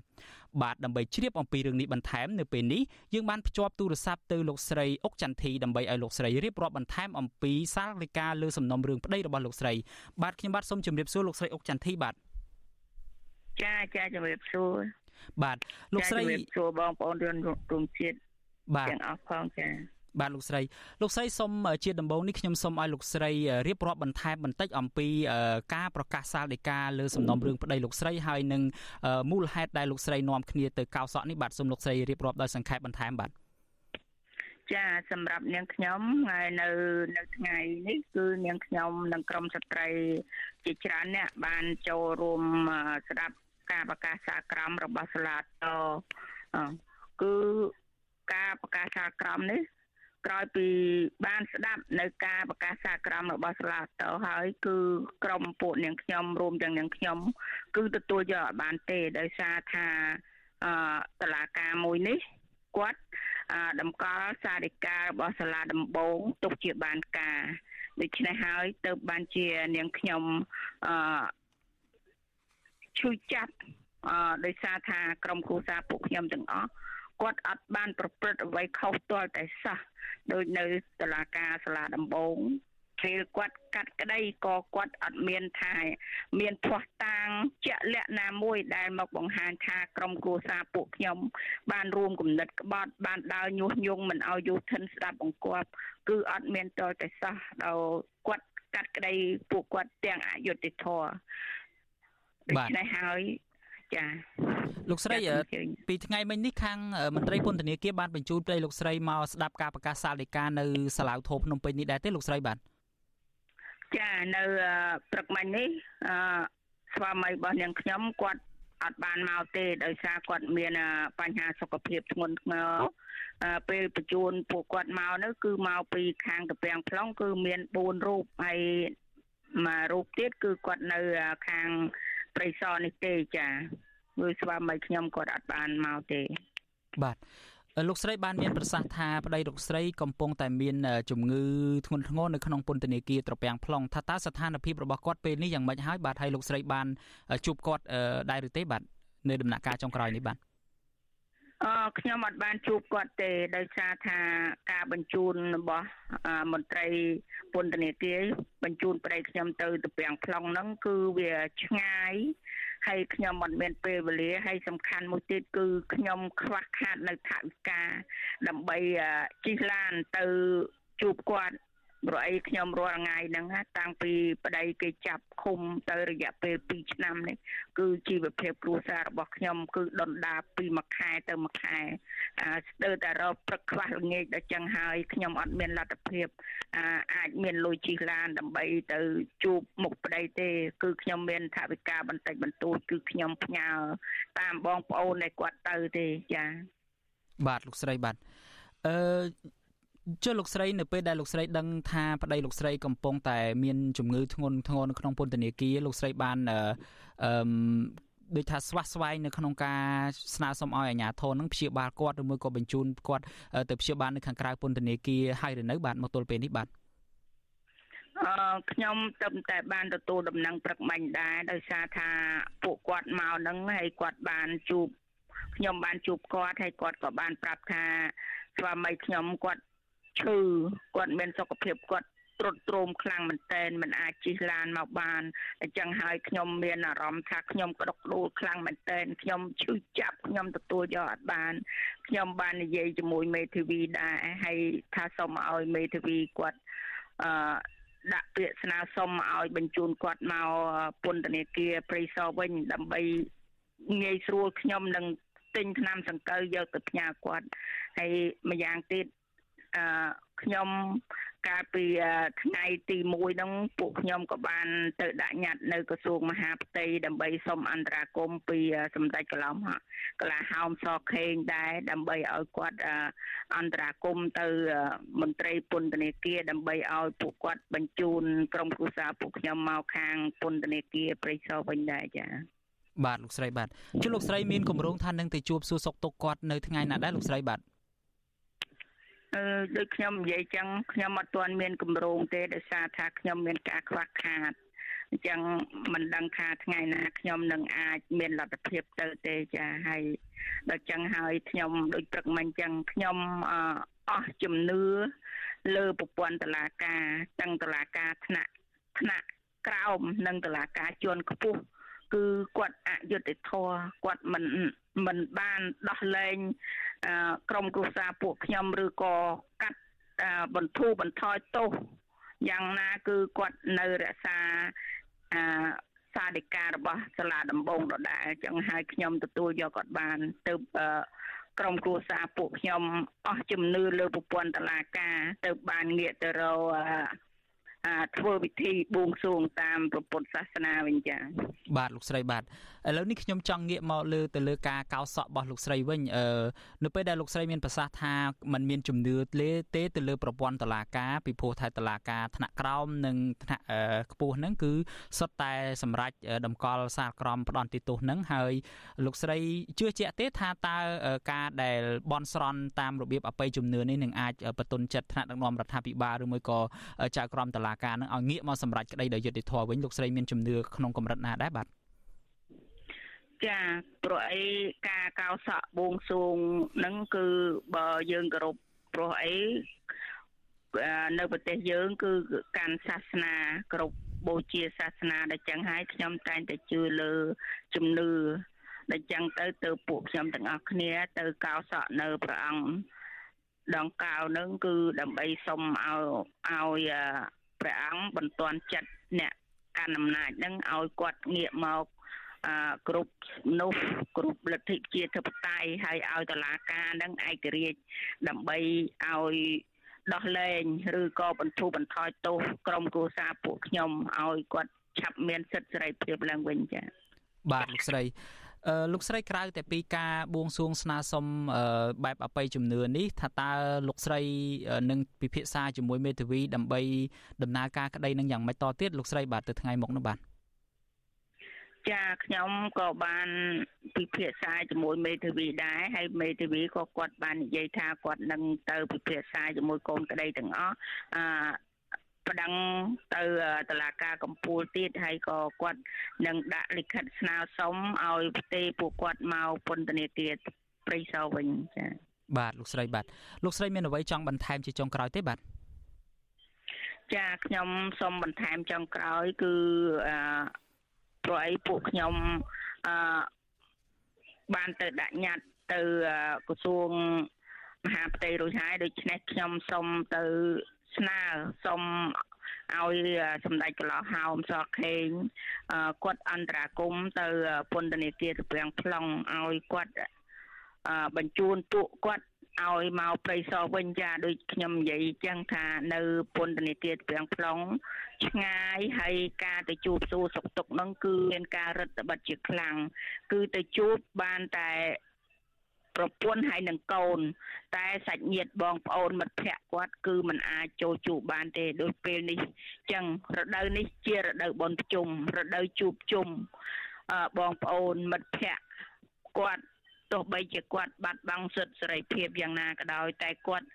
បាទដើម្បីជ្រាបអំពីរឿងនេះបន្ថែមនៅពេលនេះយើងបានភ្ជាប់ទូរស័ព្ទទៅលោកស្រីអុកចន្ទធីដើម្បីឲ្យលោកស្រីរៀបរាប់បន្ថែមអំពីសារលេខាលើសំណុំរឿងប្តីរបស់លោកស្រីបាទខ្ញុំបាទសូមជម្រាបសួរលោកស្រីអុកចន្ទធីបាទចាចាជំរាបសួរបាទលោកស្រីជំរាបសួរបងប្អូនជនរួមជាតិបាទទាំងអស់ផងចា បាទលោកស្រីលោកស្រីសូមជាដំបូងនេះខ្ញុំសូមឲ្យលោកស្រីរៀបរាប់បន្ថែមបន្តិចអំពីការប្រកាសសាលដីកាលើសំណុំរឿងប្តីលោកស្រីហើយនឹងមូលហេតុដែលលោកស្រីនាំគ្នាទៅកោសក់នេះបាទសូមលោកស្រីរៀបរាប់ដោយសង្ខេបបន្ថែមបាទចាសម្រាប់នាងខ្ញុំហើយនៅនៅថ្ងៃនេះគឺនាងខ្ញុំនិងក្រុមស្ត្រីជាច្រើនអ្នកបានចូលរួមស្ដាប់ការប្រកាសសាលក្រមរបស់សាលាតគឺការប្រកាសសាលក្រមនេះ ក្រោយពីបានស្ដាប់នៅការប្រកាសសាក្រមរបស់សាលាតោហើយគឺក្រុមពួកនាងខ្ញុំរួមទាំងនាងខ្ញុំ គឺទទួលយកអត់បានទេដោយសារថាអឺតឡាការមួយនេះគាត់តម្កល់សារិការបស់សាលាដំបងទុកជាបានការដូច្នេះហើយទៅបានជានាងខ្ញុំអឺជួយចាប់អឺដោយសារថាក្រុមគ្រួសារពួកខ្ញុំទាំងអស់ គាត់អត់បានប្រព្រឹត្តអ្វីខុសទាល់តែសោះដោយនៅតុលាការសាលាដំបងពេលគាត់កាត់ក្តីក៏គាត់អត់មានថាមានភ័ស្តុតាងជាក់លាក់ណាមួយដែលមកបង្ហាញថាក្រុមគ្រួសារពួកខ្ញុំ បានរួមគំនិតក្បត់បានដើរញុះញង់មិនឲ្យយុធិនស្ដាប់បង្គាប់គឺអត់មានតលតែសោះដល់គាត់កាត់ក្តីពួកគាត់ទាំងអយុត្តិធម៌ដូច្នេះហើយ ចាលោកស្រីពីថ្ងៃមិញនេះខាងមន្ត្រីពន្ធនាគារបានបញ្ជូនប្តីលោកស្រីមកស្ដាប់ការប្រកាសសាលដីកានៅសាឡាវធោភ្នំពេញនេះដែរទេលោកស្រីបាទចានៅព្រឹកមិញនេះអឺស្វាមីរបស់នាងខ្ញុំគាត់អត់បានមកទេដោយសារគាត់មានបញ្ហាសុខភាពធ្ងន់ធ្ងរពេលបញ្ជូនពួកគាត់មកនោះគឺមកពីខាងកាពាំង plong គឺមាន4រូបហើយមួយរូបទៀតគឺគាត់នៅខាង ព្រៃសរនេះទេចាមើលស្វាមីខ្ញុំគាត់អត់បានមកទេ បាទលោកស្រីបានមានប្រសាសន៍ថាប្តីលោកស្រីកំពុងតែមានជំងឺធ្ងន់ធ្ងរនៅក្នុងពន្ធនាគារត្រពាំង plong ថាតើស្ថានភាពរបស់គាត់ពេលនេះយ៉ាងម៉េចហើយបាទហើយលោកស្រីបានជួបគាត់ដែរឬទេបាទនៅដំណាក់កាលចុងក្រោយនេះបាទ អឺខ្ញុំអត់បានជួបគាត់ទេដោយសារថាការបញ្ជូនរបស់មន្ត្រីពន្ធនាគារបញ្ជូនប្តីខ្ញុំទៅទៅពាំង plong ហ្នឹងគឺវាឆ្ងាយហើយខ្ញុំមិនមានពេលវេលាហើយសំខាន់មួយទៀតគឺខ្ញុំខ្វះខាតនៅថវិកាដើម្បីជិះឡានទៅជួបគាត់ ព្រោះអីខ្ញុំរាល់ថ្ងៃហ្នឹងតាំងពីប្តីគេចាប់ឃុំទៅរយៈពេល2ឆ្នាំនេះគឺជីវភាពគ្រួសាររបស់ខ្ញុំគឺដុនដាពីមួយខែទៅមួយខែស្ទើរតែរកព្រឹកខ្វះល្ងាចដល់ចឹងហើយខ្ញុំអត់មានលទ្ធភាពអាចមានលុយជិះឡានដើម្បីទៅជួបមុខប្តីទេ គឺខ្ញុំមានថវិកាបន្តិចបន្តួចគឺខ្ញុំផ្ញើតាមបងប្អូនដែលគាត់ទៅទេចា៎បាទលោកស្រីបាទអឺ ចុះលោកស្រីនៅពេលដែលលោកស្រីដឹងថាប្តីលោកស្រីកំពុងតែមានជំងឺធ្ងន់ធ្ងរនៅក្នុងពន្ធនាគារលោកស្រីបានអឺដូចថាស្វះស្វែងនៅក្នុងការស្នើសុំឲ្យអាជ្ញាធរនឹងព្យាបាលគាត់ឬមួយក៏បញ្ជូនគាត់ទៅព្យាបាលនៅខាងក្រៅពន្ធនាគារហើយឬនៅបាទមកទល់ពេលនេះបាទអឺខ្ញុំទៅតែបានទទួលដំណឹងព្រឹកមិញដែរដោយសារថាពួកគាត់មកនឹងហើយគាត់បានជួបខ្ញុំបានជួបគាត់ហើយគាត់ក៏បានប្រាប់ថាស្វាមីខ្ញុំគាត់ ឈឺគាត់មានសុខភាពគាត់ទ្រុឌទ្រោមខ្លាំងមែនតែនមិនអាចជិះឡានមកបានអញ្ចឹងហើយខ្ញុំមានអារម្មណ៍ថាខ្ញុំក្តុកក្តួលខ្លាំងមែនតែនខ្ញុំឈឺចាប់ខ្ញុំទទួលយកអត់បានខ្ញុំបាននិយាយជាមួយមេធាវីដែរហើយថាសូមឲ្យមេធាវីគាត់អឺដាក់ពាក្យស្នើសុំឲ្យបញ្ជូនគាត់មកពន្ធនាគារព្រៃសរវិញដើម្បីងាយស្រួលខ្ញុំនឹងទិញថ្នាំសង្កូវយកទៅផ្ញើគាត់ហើយម្យ៉ាងទៀតអឺ ខ្ញុំកាលពីថ្ងៃទី1ហ្នឹងពួកខ្ញុំក៏បានទៅដាក់ញត្តិនៅក្រសួងមហាផ្ទៃដើម្បីសុំអន្តរាគមន៍ពីសម្ដេចកន្លំកលាហោមសខេងដែរដើម្បីឲ្យគាត់អន្តរាគមន៍ទៅមន្ត្រីពន្ធនាគារដើម្បីឲ្យពួកគាត់បញ្ជូនក្រុមគ្រួសារពួកខ្ញុំមកខាងពន្ធនាគារព្រៃសរវិញដែរចា៎បាទលោកស្រីបាទជួលោកស្រីមានកម្រងថានឹងទៅជួបសួរសុខទុក្ខគាត់នៅថ្ងៃណាដែរលោកស្រីបាទអឺ ដូចខ្ញុំនិយាយចឹងខ្ញុំអត់ទាន់មានកម្រងទេដោយសារថាខ្ញុំមានការខ្វះខាតអញ្ចឹងមិនដឹងថាថ្ងៃណាខ្ញុំនឹងអាចមានលទ្ធភាពទៅទេចាហើយដល់ចឹងហើយខ្ញុំដូចព្រឹកមិញចឹងខ្ញុំអស់ជំនឿលើប្រព័ន្ធតឡាការទាំងតឡាការថ្នាក់ថ្នាក់ក្រោមនិងតឡាការជាន់ខ្ពស់ គឺគាត់អយុត្តិធម៌គាត់មិនមិនបានដោះលែងក្រុមគ្រួសារពួកខ្ញុំឬក៏កាត់បន្ធូរបន្ថយទោសយ៉ាងណាគឺគាត់នៅរក្សាអសាធិការរបស់សាលាដំបងដដែលចឹងហើយខ្ញុំទទួលយកគាត់បានទៅក្រុមគ្រួសារពួកខ្ញុំអស់ជំនឿលើប្រព័ន្ធតឡាការទៅបានងាកទៅរក ធ្វើពិធីបួងសួងតាមពុទ្ធសាសនាវិញចា៎បាទលោកស្រីបាទ ឥឡូវនេះខ្ញុំចង់ងាកមកលើទៅលើការកោសក់របស់លោកស្រីវិញអឺនៅពេលដែលលោកស្រីមានប្រសាសន៍ថាมันមានជំនឿទេទេទៅលើប្រព័ន្ធតឡាការពីព្រោះថាតឡាការថ្នាក់ក្រោមនិងថ្នាក់ខ្ពស់ហ្នឹងគឺសុទ្ធតែសម្រាប់តម្កល់សារក្រមផ្ដន់ទោសហ្នឹងហើយលោកស្រីជឿជាក់ទេថាតើការដែលបន់ស្រន់តាមរបៀបអបិយជំនឿនេះនឹងអាចបន្ទន់ចិត្តថ្នាក់ដឹកនាំរដ្ឋាភិបាលឬមួយក៏ចៅក្រមតឡាការនឹងឲ្យងាកមកសម្រេចក្តីដោយយុត្តិធម៌វិញលោកស្រីមានជំនឿក្នុងកម្រិតណាដែរបាទ ចាព្រោះអីការកោសក់បួងសួងហ្នឹងគឺបើយើងគោរពព្រោះអីនៅប្រទេសយើង គឺកាន់សាសនាគ្រប់បូជាសាសនាដែលចឹងហើយខ្ញុំតែងតែជឿលើជំនឿដែលចឹងទៅទៅពួកខ្ញុំទាំងអស់គ្នា ទៅកោសក់នៅព្រះអង្គដងកៅនឹងគឺដើម្បីសុំឲ្យឲ្យព្រះអង្គបន្ទាន់ចិត្តអ្នកកាន់អំណាចនឹងឲ្យគាត់ងាកមក គ្រប់មនុស្សគ្រប់លទ្ធិជាធិបតេយ្យហើយឲ្យតឡាការនឹងឯករាជ្យដើម្បីឲ្យដោះលែងឬក៏បន្ធូរបន្ថយទោសក្រុមគ្រួសារពួកខ្ញុំឲ្យគាត់ឆាប់មានសិទ្ធិសេរីភាពឡើងវិញចា៎បាទលោកស្រីលោកស្រីក្រៅតែពីការបួងសួងស្នើសុំបែបអបិយជំនឿនេះថាតើលោកស្រីនឹងពិភាក្សាជាមួយមេធាវីដើម្បីដំណើរការក្តីនឹងយ៉ាងម៉េចតទៀតលោកស្រីបាទទៅថ្ងៃមុខនោះបាទ ចាខ្ញុំក៏បានពិភាក្សាជាមួយមេធាវីដែរហើយមេធាវីក៏គាត់បាននិយាយថាគាត់នឹងទៅពិភាក្សាជាមួយកូនក្តីទាំងអស់អឺប្តឹងទៅតឡាការកម្ពុជាទៀតហើយក៏គាត់នឹងដាក់លិខិតស្នើសុំឲ្យផ្ទេពួកគាត់មកពន្ធនាគារព្រៃសរវិញចា៎បាទលោកស្រីបាទលោកស្រីមានអ្វីចង់បន្ថែមជាចុងក្រោយទេបាទចាខ្ញុំសូមបន្ថែមចុងក្រោយគឺអឺ ព្រោះអីពួកខ្ញុំអឺបានទៅដាក់ញត្តិទៅក្រសួងមហាផ្ទៃរួចហើយដូច្នេះខ្ញុំសូមទៅស្នើសូមឲ្យសម្ដេចកន្លោះហោមសខេងគាត់អន្តរាគមទៅពន្ធនាគារត្រពាំង plong ឲ្យគាត់បញ្ជូនពួកគាត់ ឲ្យមកព្រៃសរវិញចាដូចខ្ញុំនិយាយចឹងថានៅពន្ធនាគារត្រពាំង plong ឆ្ងាយហើយការទៅជួបសួរសុខទុក្ខហ្នឹងគឺមានការរឹតបន្តឹងជាខ្លាំងគឺទៅជួបបានតែប្រពន្ធហើយនឹងកូន តែសាច់ញាតិបងប្អូនមិត្តភ័ក្តិគាត់គឺមិនអាចចូលជួបបានទេដូចពេលនេះចឹងរដូវនេះជារដូវបុណ្យភ្ជុំរដូវជួបជុំបងប្អូនមិត្តភ័ក្តិគាត់ ទោះបីជាគាត់បាត់បង់សិទ្ធិសេរីភាពយ៉ាងណាក៏ដោយតែគាត់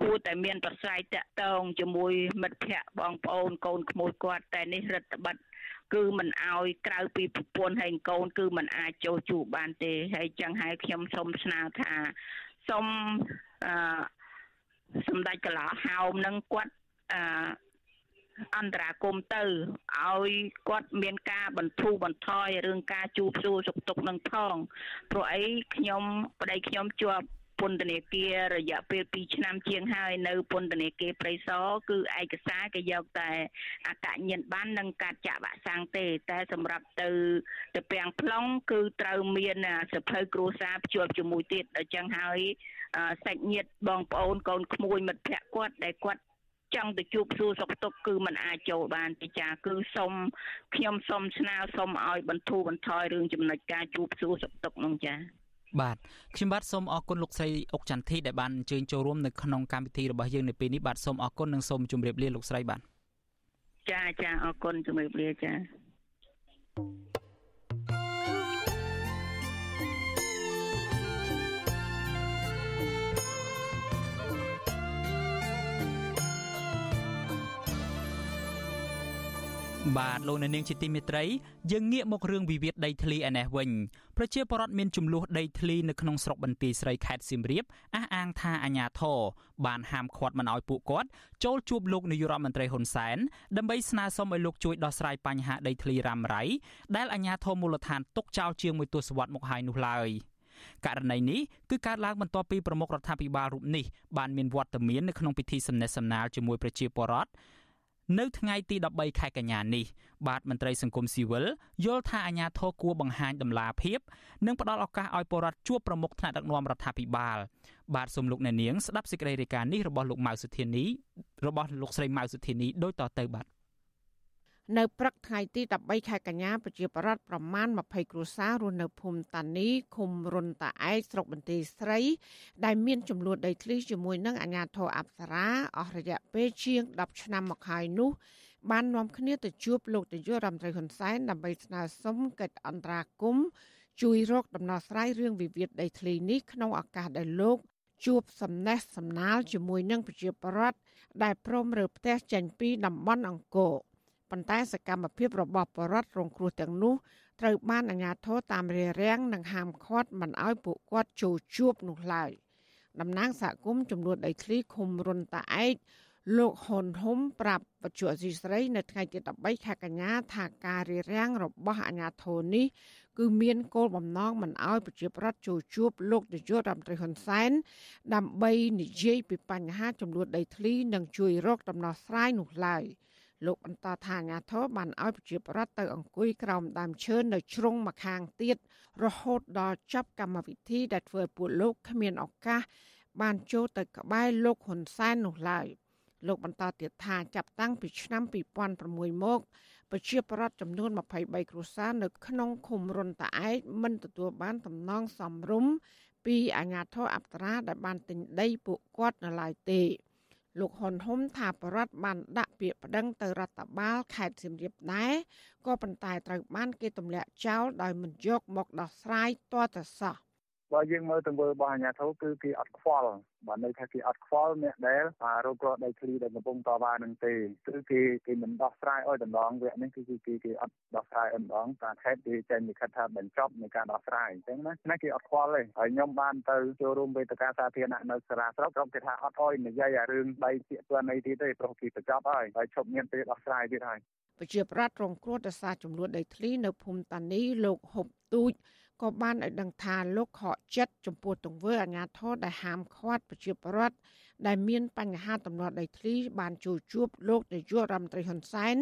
គួរតែមានប្រស្រ័យតាក់ទងជាមួយមិត្តភ័ក្តិបងប្អូនកូនក្មួយគាត់តែនេះរដ្ឋបတ်គឺមិនអោយក្រៅពីប្រពន្ធហើយកូន គឺមិនអាចចូលជួបបានទេហើយចឹងហើយខ្ញុំសូមស្នើថាសូមអឺសម្ដេចកលាហោមនឹងគាត់អឺ អន្តរាគមទៅឲ្យគាត់មានការបន្ធូរបន្ថយរឿងការជួបសួរសុខទុក្ខនឹងផងព្រោះអីខ្ញុំប្តីខ្ញុំជាប់ពន្ធនាគាររយៈពេល2ឆ្នាំជាងហើយនៅពន្ធនាគារព្រៃសរគឺឯកសារគេយកតែអកញ្ញាណប័ណ្ណនិងការចាក់វ៉ាក់សាំងទេ តែសម្រាប់ទៅទៅពាំង plong គឺត្រូវមានសភៅគ្រួសារភ្ជាប់ជាមួយទៀតអញ្ចឹងហើយសាច់ញាតិបងប្អូនកូនក្មួយមិត្តភ័ក្តិគាត់ដែលគាត់ ចង់ទៅជួបសួរសុខទុក្ខគឺมันអាចចូលបានទេចាគឺសូមខ្ញុំសូមស្នើសូមឲ្យបន្ធូរបន្ថយរឿងចំណុចការជួបសួរសុខទុក្ខនោះចាបាទខ្ញុំបាទសូមអរគុណលោកស្រីអុកចន្ទធីដែលបានអញ្ជើញចូលរួមនៅក្នុងកម្មវិធីរបស់យើងនៅពេលនេះបាទសូមអរគុណនិងសូមជម្រាបលាលោកស្រីបាទចាចាអរគុណជម្រាបលាចា បាទលោកអ្នកនាងជាទីមេត្រីយើងងាកមករឿងវិវាទដីធ្លីឯនេះវិញប្រជាពលរដ្ឋមានចំនួនដីធ្លីនៅក្នុងស្រុកបន្ទាយស្រីខេត្តសៀមរាបអះអាងថាអាញាធរបានហាមឃាត់មិនឲ្យពួកគាត់ចូលជួបលោកនាយករដ្ឋមន្ត្រីហ៊ុនសែនដើម្បីស្នើសុំឲ្យលោកជួយដោះស្រាយបញ្ហាដីធ្លីរ៉ាំរ៉ៃដែលអាញាធរមូលដ្ឋានទុកចោលជាងមួយទសវត្សរ៍មកហើយនោះឡើយករណីនេះគឺកើតឡើងបន្ទាប់ពីប្រមុខរដ្ឋាភិបាលរូបនេះបានមានវត្តមាននៅក្នុងពិធីសំណេះសំណាលជាមួយប្រជាពលរដ្ឋ នៅថ្ងៃទី13ខែកញ្ញានេះបាទមន្ត្រីសង្គមស៊ីវិលយល់ថាអាញាធរគួរបង្ហាញដំណាភាពនិងផ្ដល់ឱកាសឲ្យពលរដ្ឋជួបប្រមុខថ្នាក់ដឹកនាំរដ្ឋាភិបាលបាទសូមលោកអ្នកនាងស្ដាប់សេចក្តីរាយការណ៍នេះរបស់លោកម៉ៅសុធានីរបស់លោកស្រីម៉ៅសុធានីដូចតទៅបាទ នៅព្រឹកថ្ងៃទី13ខែកញ្ញាប្រជាប្រដ្ឋប្រមាណ20គ្រួសាររស់នៅភូមិតានីឃុំរុនតាឯកស្រុកបន្ទាយស្រី ដែលមានចំនួនដីធ្លីជាមួយនឹងអាជ្ញាធរអប្សរាអស់រយៈពេលជាង10ឆ្នាំមកហើយនោះបាននាំគ្នាទៅជួបលោកនាយករដ្ឋមន្ត្រីហ៊ុនសែនដើម្បីស្នើសុំកិច្ចអន្តរាគមន៍ជួយរកដំណោះស្រាយរឿងវិវាទដីធ្លីនេះក្នុងឱកាសដែលលោកជួបសំណេះសំណាលជាមួយនឹងប្រជាពលរដ្ឋដែលព្រមរើផ្ទះចេញពីតំបន់អង្គរ ប៉ុន្តែសកម្មភាពរបស់បរដ្ឋរងគ្រោះទាំងនោះត្រូវបានអាជ្ញាធរតាមរារាំងនិងហាមឃាត់មិនឲ្យពួកគាត់ចូលជួបនោះឡើយតំណាងសហគមន៍ចំនួនដីធ្លីឃុំរុនតាឯកលោកហ៊ុនហុំប្រាប់បច្ចុប្បន្នស្រី នៅថ្ងៃទី13ខែកញ្ញាថាការរារាំងរបស់អាជ្ញាធរនេះគឺមានគោលបំណងមិនឲ្យប្រជាប្រដ្ឋចូលជួបលោកនាយករដ្ឋមន្ត្រីហ៊ុនសែនដើម្បីនិយាយពីបញ្ហាចំនួនដីធ្លីនិងជួយរកដំណោះស្រាយនោះឡើយ។ លោកបន្តថាអាញាធរបានឲ្យប្រជាប្រដ្ឋទៅអង្គុយក្រោមដើមឈើនៅជ្រុងម្ខាងទៀតរហូតដល់ចប់កម្មវិធីដែលធ្វើឲ្យពួកលោកគ្មានឱកាសបានចូលទៅក្បែរលោកហ៊ុនសែននោះឡើយលោកបន្តទៀតថាចាប់តាំងពីឆ្នាំ2006មកប្រជាប្រដ្ឋចំនួន23គ្រួសារនៅក្នុងឃុំរុនតាឯកមិនទទួលបានតំណងសំរុំពីអាជ្ញាធរអប្សរាដែលបានទិញដីពួកគាត់នៅឡើយទេ លោកហ៊ុនហ៊ុំថាបរដ្ឋបានដាក់ពាក្យប្តឹងទៅរដ្ឋបាលខេត្តសៀមរាបដែរក៏ប៉ុន្តែត្រូវបានគេទម្លាក់ចោលដោយមិនយកមកដោះស្រាយទាល់តែសោះ បើយើងមើលទង្វើរបស់អាជ្ញាធរគឺគេអត់ខ្វល់បើនៅថាគេអត់ខ្វល់អ្នកដែលរករកដីធ្លីដែលកំពុងតវ៉ានឹងទេគឺគេគេមិនដោះស្រាយឲ្យតម្ដងវគ្គនេះគឺគេគេអត់ដោះស្រាយឲ្យម្ដងតែខេត្តគេចេញលិខិតថាបញ្ចប់នៃការដោះស្រាយអញ្ចឹងណាណាគេអត់ខ្វល់ទេហើយខ្ញុំបានទៅចូលរួមវេទិកាសាធារណៈនៅសាលាស្រុកក្រុមគេថាអត់អោយនិយាយអារឿងដីជាក់ទាន់អីទៀតទេព្រោះគេបញ្ចប់ហើយហើយឈប់មានពេលដោះស្រាយទៀតហើយប្រជាប្រដ្ឋរងគ្រោះដោយសារចំនួនដីធ្លីនៅភូមិតានីលោកហុបទូច ក៏បានឲ្យដឹងថាលោកខកចិត្តចំពោះទង្វើអាញាធរដែលហាមឃាត់ប្រជាពលរដ្ឋដែលមានបញ្ហាទំនាស់ដីធ្លីបានចូលជួបលោកនាយករដ្ឋមន្ត្រីហ៊ុនសែន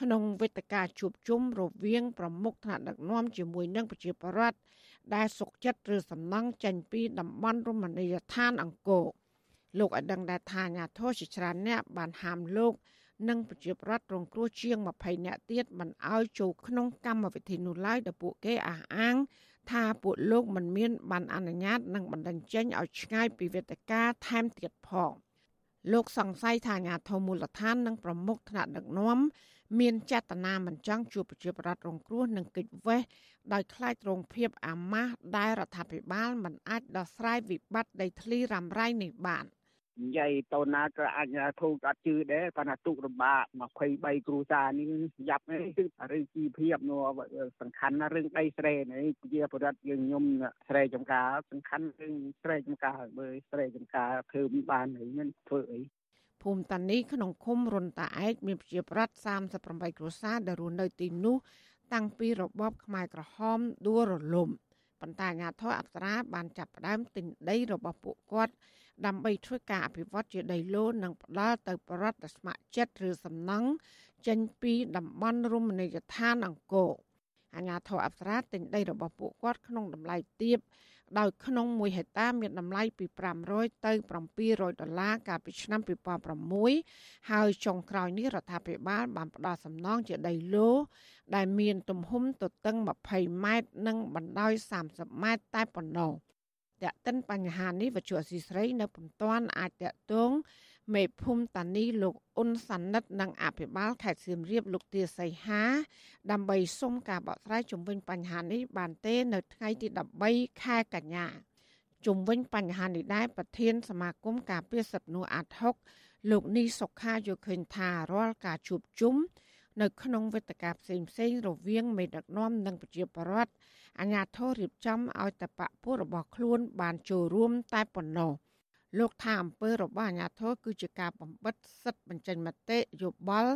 ក្នុងវេទិកាជួបជុំរវាងប្រមុខថ្នាក់ដឹកនាំជាមួយនឹងប្រជាពលរដ្ឋដែលសុកចិត្តឬសំណង់ចេញពីតំបន់រមណីយដ្ឋានអង្គរលោកឲ្យដឹងដែរថាអាញាធរជាច្រើនអ្នកបានហាមលោកនិងប្រជាប្រដ្ឋរងគ្រោះជាង20នាក់ទៀតមិនឲ្យចូលក្នុងកម្មវិធីនោះឡើយដែលពួកគេអះអាង ថាពួកលោកមិនមានបានអនុញ្ញាតនិងបណ្ដឹងចេញឲ្យឆ្ងាយពីវេទិកាថែមទៀតផងលោកសង្ស័យថាអាញាធមូលដ្ឋាននិងប្រមុខថ្នាក់ដឹកនាំមានចេតនាមិនចង់ជួបប្រជាប្រដ្ឋរងគ្រោះនិងកិច្ចវេះដោយខ្លាចរងភាពអាម៉ាស់ដែលរដ្ឋាភិបាលមិនអាចដោះស្រាយវិបត្តិដីធ្លីរ៉ាំរ៉ៃនេះបាន។ និយាយទៅណាក៏អាចធូរអត់ជឿដែរប៉ុន្តែទុករំបាក23គ្រួសារនេះយ៉ាប់នេះគឺរឿងជីវភាពនោះសំខាន់ណារឿងដីស្រែនេះជាបរិបទយើងខ្ញុំស្រែចំការសំខាន់រឿងស្រែចំការបើស្រែចំការធ្វើមិនបានហើយមិនធ្វើអីភូមិតានីក្នុងឃុំរុនតាឯកមានប្រជាប្រដ្ឋ38គ្រួសារដែលរស់នៅទីនោះតាំងពីរបបខ្មែរក្រហមដួលរលំប៉ុន្តែអាជ្ញាធរអប្សរាបានចាប់ផ្ដើមទិញដីរបស់ពួកគាត់ ដើម្បីធ្វើការអភិវឌ្ឍជាដីឡូននិងផ្ដល់ទៅប្រដ្ឋស្ម័គ្រចិត្តឬសំណង់ចេញពីតំបន់រមណីយដ្ឋានអង្គរអាញាធរអប្សរាទិញដីរបស់ពួកគាត់ក្នុងតម្លៃទាបដោយក្នុង1ហិកតាមានតម្លៃពី500ទៅ700ដុល្លារកាលពីឆ្នាំ2006ហើយចុងក្រោយនេះរដ្ឋាភិបាលបានផ្ដល់សំណងជាដីឡូដែលមានទំហំទទឹង20ម៉ែត្រនិងបណ្ដោយ30ម៉ែត្រតែប៉ុណ្ណោះ តែកតិនបញ្ហានេះវិទ្យុអសីស្រីនៅពុំទាន់អាចតកតងមេភូមិតានីលោកអ៊ុនសានិតនិងអភិបាលខេត្តសៀមរាបលោកទាសីហា ដើម្បីសុំការបកស្រាយជំវិញបញ្ហានេះបានទេ នៅថ្ងៃទី13ខែកញ្ញាជំវិញបញ្ហានេះដែរប្រធានសមាគមការពារសិទ្ធិមនុស្សអាត់ហុកលោកនីសុខាយល់ឃើញថារាល់ការជួបជុំនៅក្នុងវេទិកាផ្សេងផ្សេងរវាងមេដឹកនាំនិងប្រជាពលរដ្ឋ អាជ្ញាធររៀបចំឲ្យតបៈពួករបស់ខ្លួនបានចូលរួមតែប៉ុណ្ណោះលោកថាអំពើរបស់អាជ្ញាធរគឺជាការបំបិតសិទ្ធិបញ្ចេញមតិយោបល់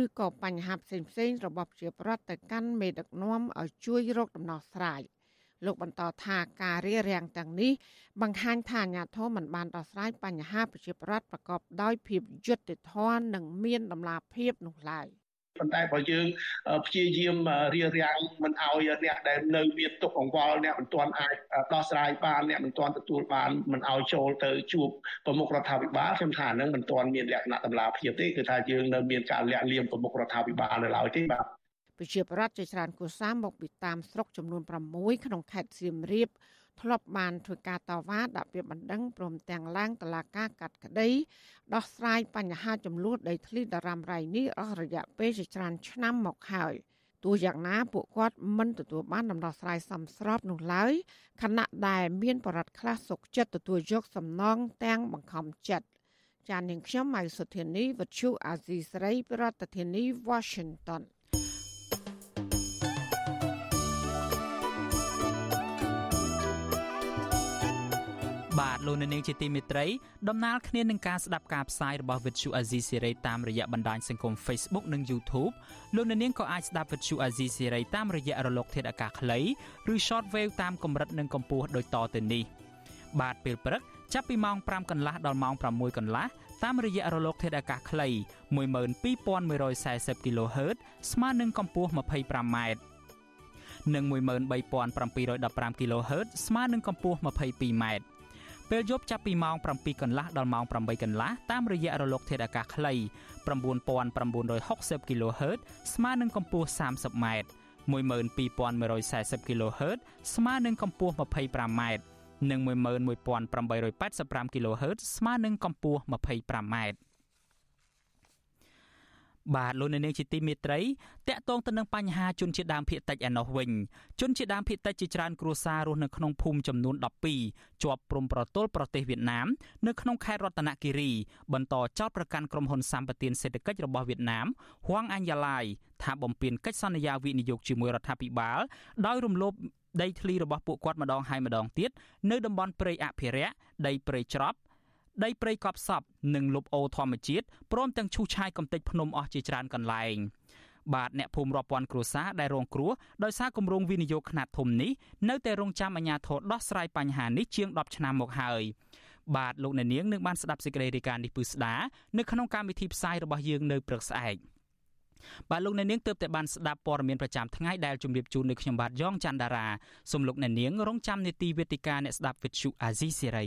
ឬក៏បញ្ហាផ្សេងផ្សេងរបស់ប្រជាពលរដ្ឋទៅកាន់មេដឹកនាំឲ្យជួយរកដំណោះស្រាយលោកបន្តថាការរៀបរៀងទាំងនេះបង្ហាញថាអាញាធមមិនបានដោះស្រាយបញ្ហាប្រជាប្រដ្ឋប្រកបដោយភាពយុត្តិធម៌និងមានតម្លាភាពនោះឡើយ។ ប៉ុន្តែបើយើងព្យាយាមរៀបរៀងមិនឲ្យអ្នកដែលនៅមានទុកអង្វល់អ្នកមិនទាន់អាចដោះស្រាយបានអ្នកមិនទាន់ទទួលបានមិនឲ្យចូលទៅជួបប្រមុខរដ្ឋាភិបាលខ្ញុំថាហ្នឹងមិនទាន់មានលក្ខណៈតម្លាភាពទេគឺថាយើងនៅមានការលាក់លៀមប្រមុខរដ្ឋាភិបាលនៅឡើយទេបាទប្រជាប្រដ្ឋជាច្រើនគូសាមកពីតាមស្រុកចំនួន6ក្នុងខេត្តសៀមរាប ធ្លាប់បានធ្វើការតវ៉ាដាក់ពាក្យបណ្ដឹងព្រមទាំងឡើងតឡាការកាត់ក្តីដោះស្រាយបញ្ហាចំនួនដីធ្លីដរ៉ាំរ៉ៃនេះអស់រយៈពេលជាច្រើនឆ្នាំមកហើយទោះយ៉ាងណាពួកគាត់មិនទទួលបានដំណោះស្រាយសមស្របនោះឡើយខណៈដែលមានបរិវត្តខ្លះសុកចិត្តទទួលយកសំណងទាំងបង្ខំចិត្តចាននាងខ្ញុំម៉ៃសុធានីវັດឈូអាស៊ីសេរីប្រធានាធិបតី Washington បាទលោកអ្នកនាងជាទីមេត្រីដំណើរគ្នានឹងការស្ដាប់ការផ្សាយរបស់ Vuthu Azizi Series តាមរយៈបណ្ដាញសង្គម Facebook និង YouTube លោកអ្នកនាងក៏អាចស្ដាប់ Vuthu Azizi Series តាមរយៈរលកធាតុអាកាសខ្លីឬ Shortwave តាមកម្រិតនិងកម្ពស់ដូចតទៅនេះបាទពេលព្រឹកចាប់ពីម៉ោង5កន្លះដល់ម៉ោង6កន្លះតាមរយៈរលកធាតុអាកាសខ្លី12140 kHz ស្មើនឹងកម្ពស់ 25m និង13715 kHz ស្មើនឹងកម្ពស់ 22m ពេលយប់ចាប់ពីម៉ោង7កន្លះដល់ម៉ោង8កន្លះតាមរយៈរលកធាតុអាកាសខ្លី9960 kHz ស្មើនឹងកម្ពស់ 30m 12140 kHz ស្មើនឹងកម្ពស់ 25m និង11885 kHz ស្មើនឹងកម្ពស់ 25m បាទលោកអ្នកនាងជាទីមេត្រីតកតងទៅនឹងបញ្ហាជនជាតិដើមភាគតិចឯណោះវិញជនជាតិដើមភាគតិចជាច្រើនគ្រួសាររស់នៅក្នុងភូមិចំនួន12ជាប់ព្រំប្រទល់ប្រទេសវៀតណាមនៅក្នុងខេត្តរតនគិរី បន្តចោទប្រកាន់ក្រុមហ៊ុនសម្បទានសេដ្ឋកិច្ចរបស់វៀតណាមហួងអាញ់យ៉ាឡាយថាបំពេញកិច្ចសន្យាវិនិយោគជាមួយរដ្ឋាភិបាលដោយរំលោភដីធ្លីរបស់ពួកគាត់ម្ដងហើយម្ដងទៀតនៅតំបន់ព្រៃអភិរក្សដីព្រៃច្រប់ ដីព្រៃកប់សពនិងលុបអូធម្មជាតិព្រមទាំងឈូសឆាយកំទេចភ្នំអស់ជាច្រើនកន្លែងបាទអ្នកភូមិរាប់ពាន់គ្រួសារដែលរងគ្រោះដោយសារគម្រោងវិនិយោគខ្នាតធំនេះនៅតែរងចាំអាជ្ញាធរដោះស្រាយបញ្ហានេះជាង10ឆ្នាំមកហើយបាទលោកអ្នកនាងនឹងបានស្ដាប់សេចក្តីរាយការណ៍នេះពឺស្ដានៅក្នុងកម្មវិធីផ្សាយរបស់យើងនៅព្រឹកស្អែកបាទលោកអ្នកនាងទើបតែបានស្ដាប់ព័ត៌មានប្រចាំថ្ងៃដែលជម្រាបជូននៅខ្ញុំបាទយ៉ងច័ន្ទដារាសូមលោកអ្នកនាងរងចាំនេតិវេទិកាអ្នកស្ដាប់វិទ្យុអាស៊ីសេរី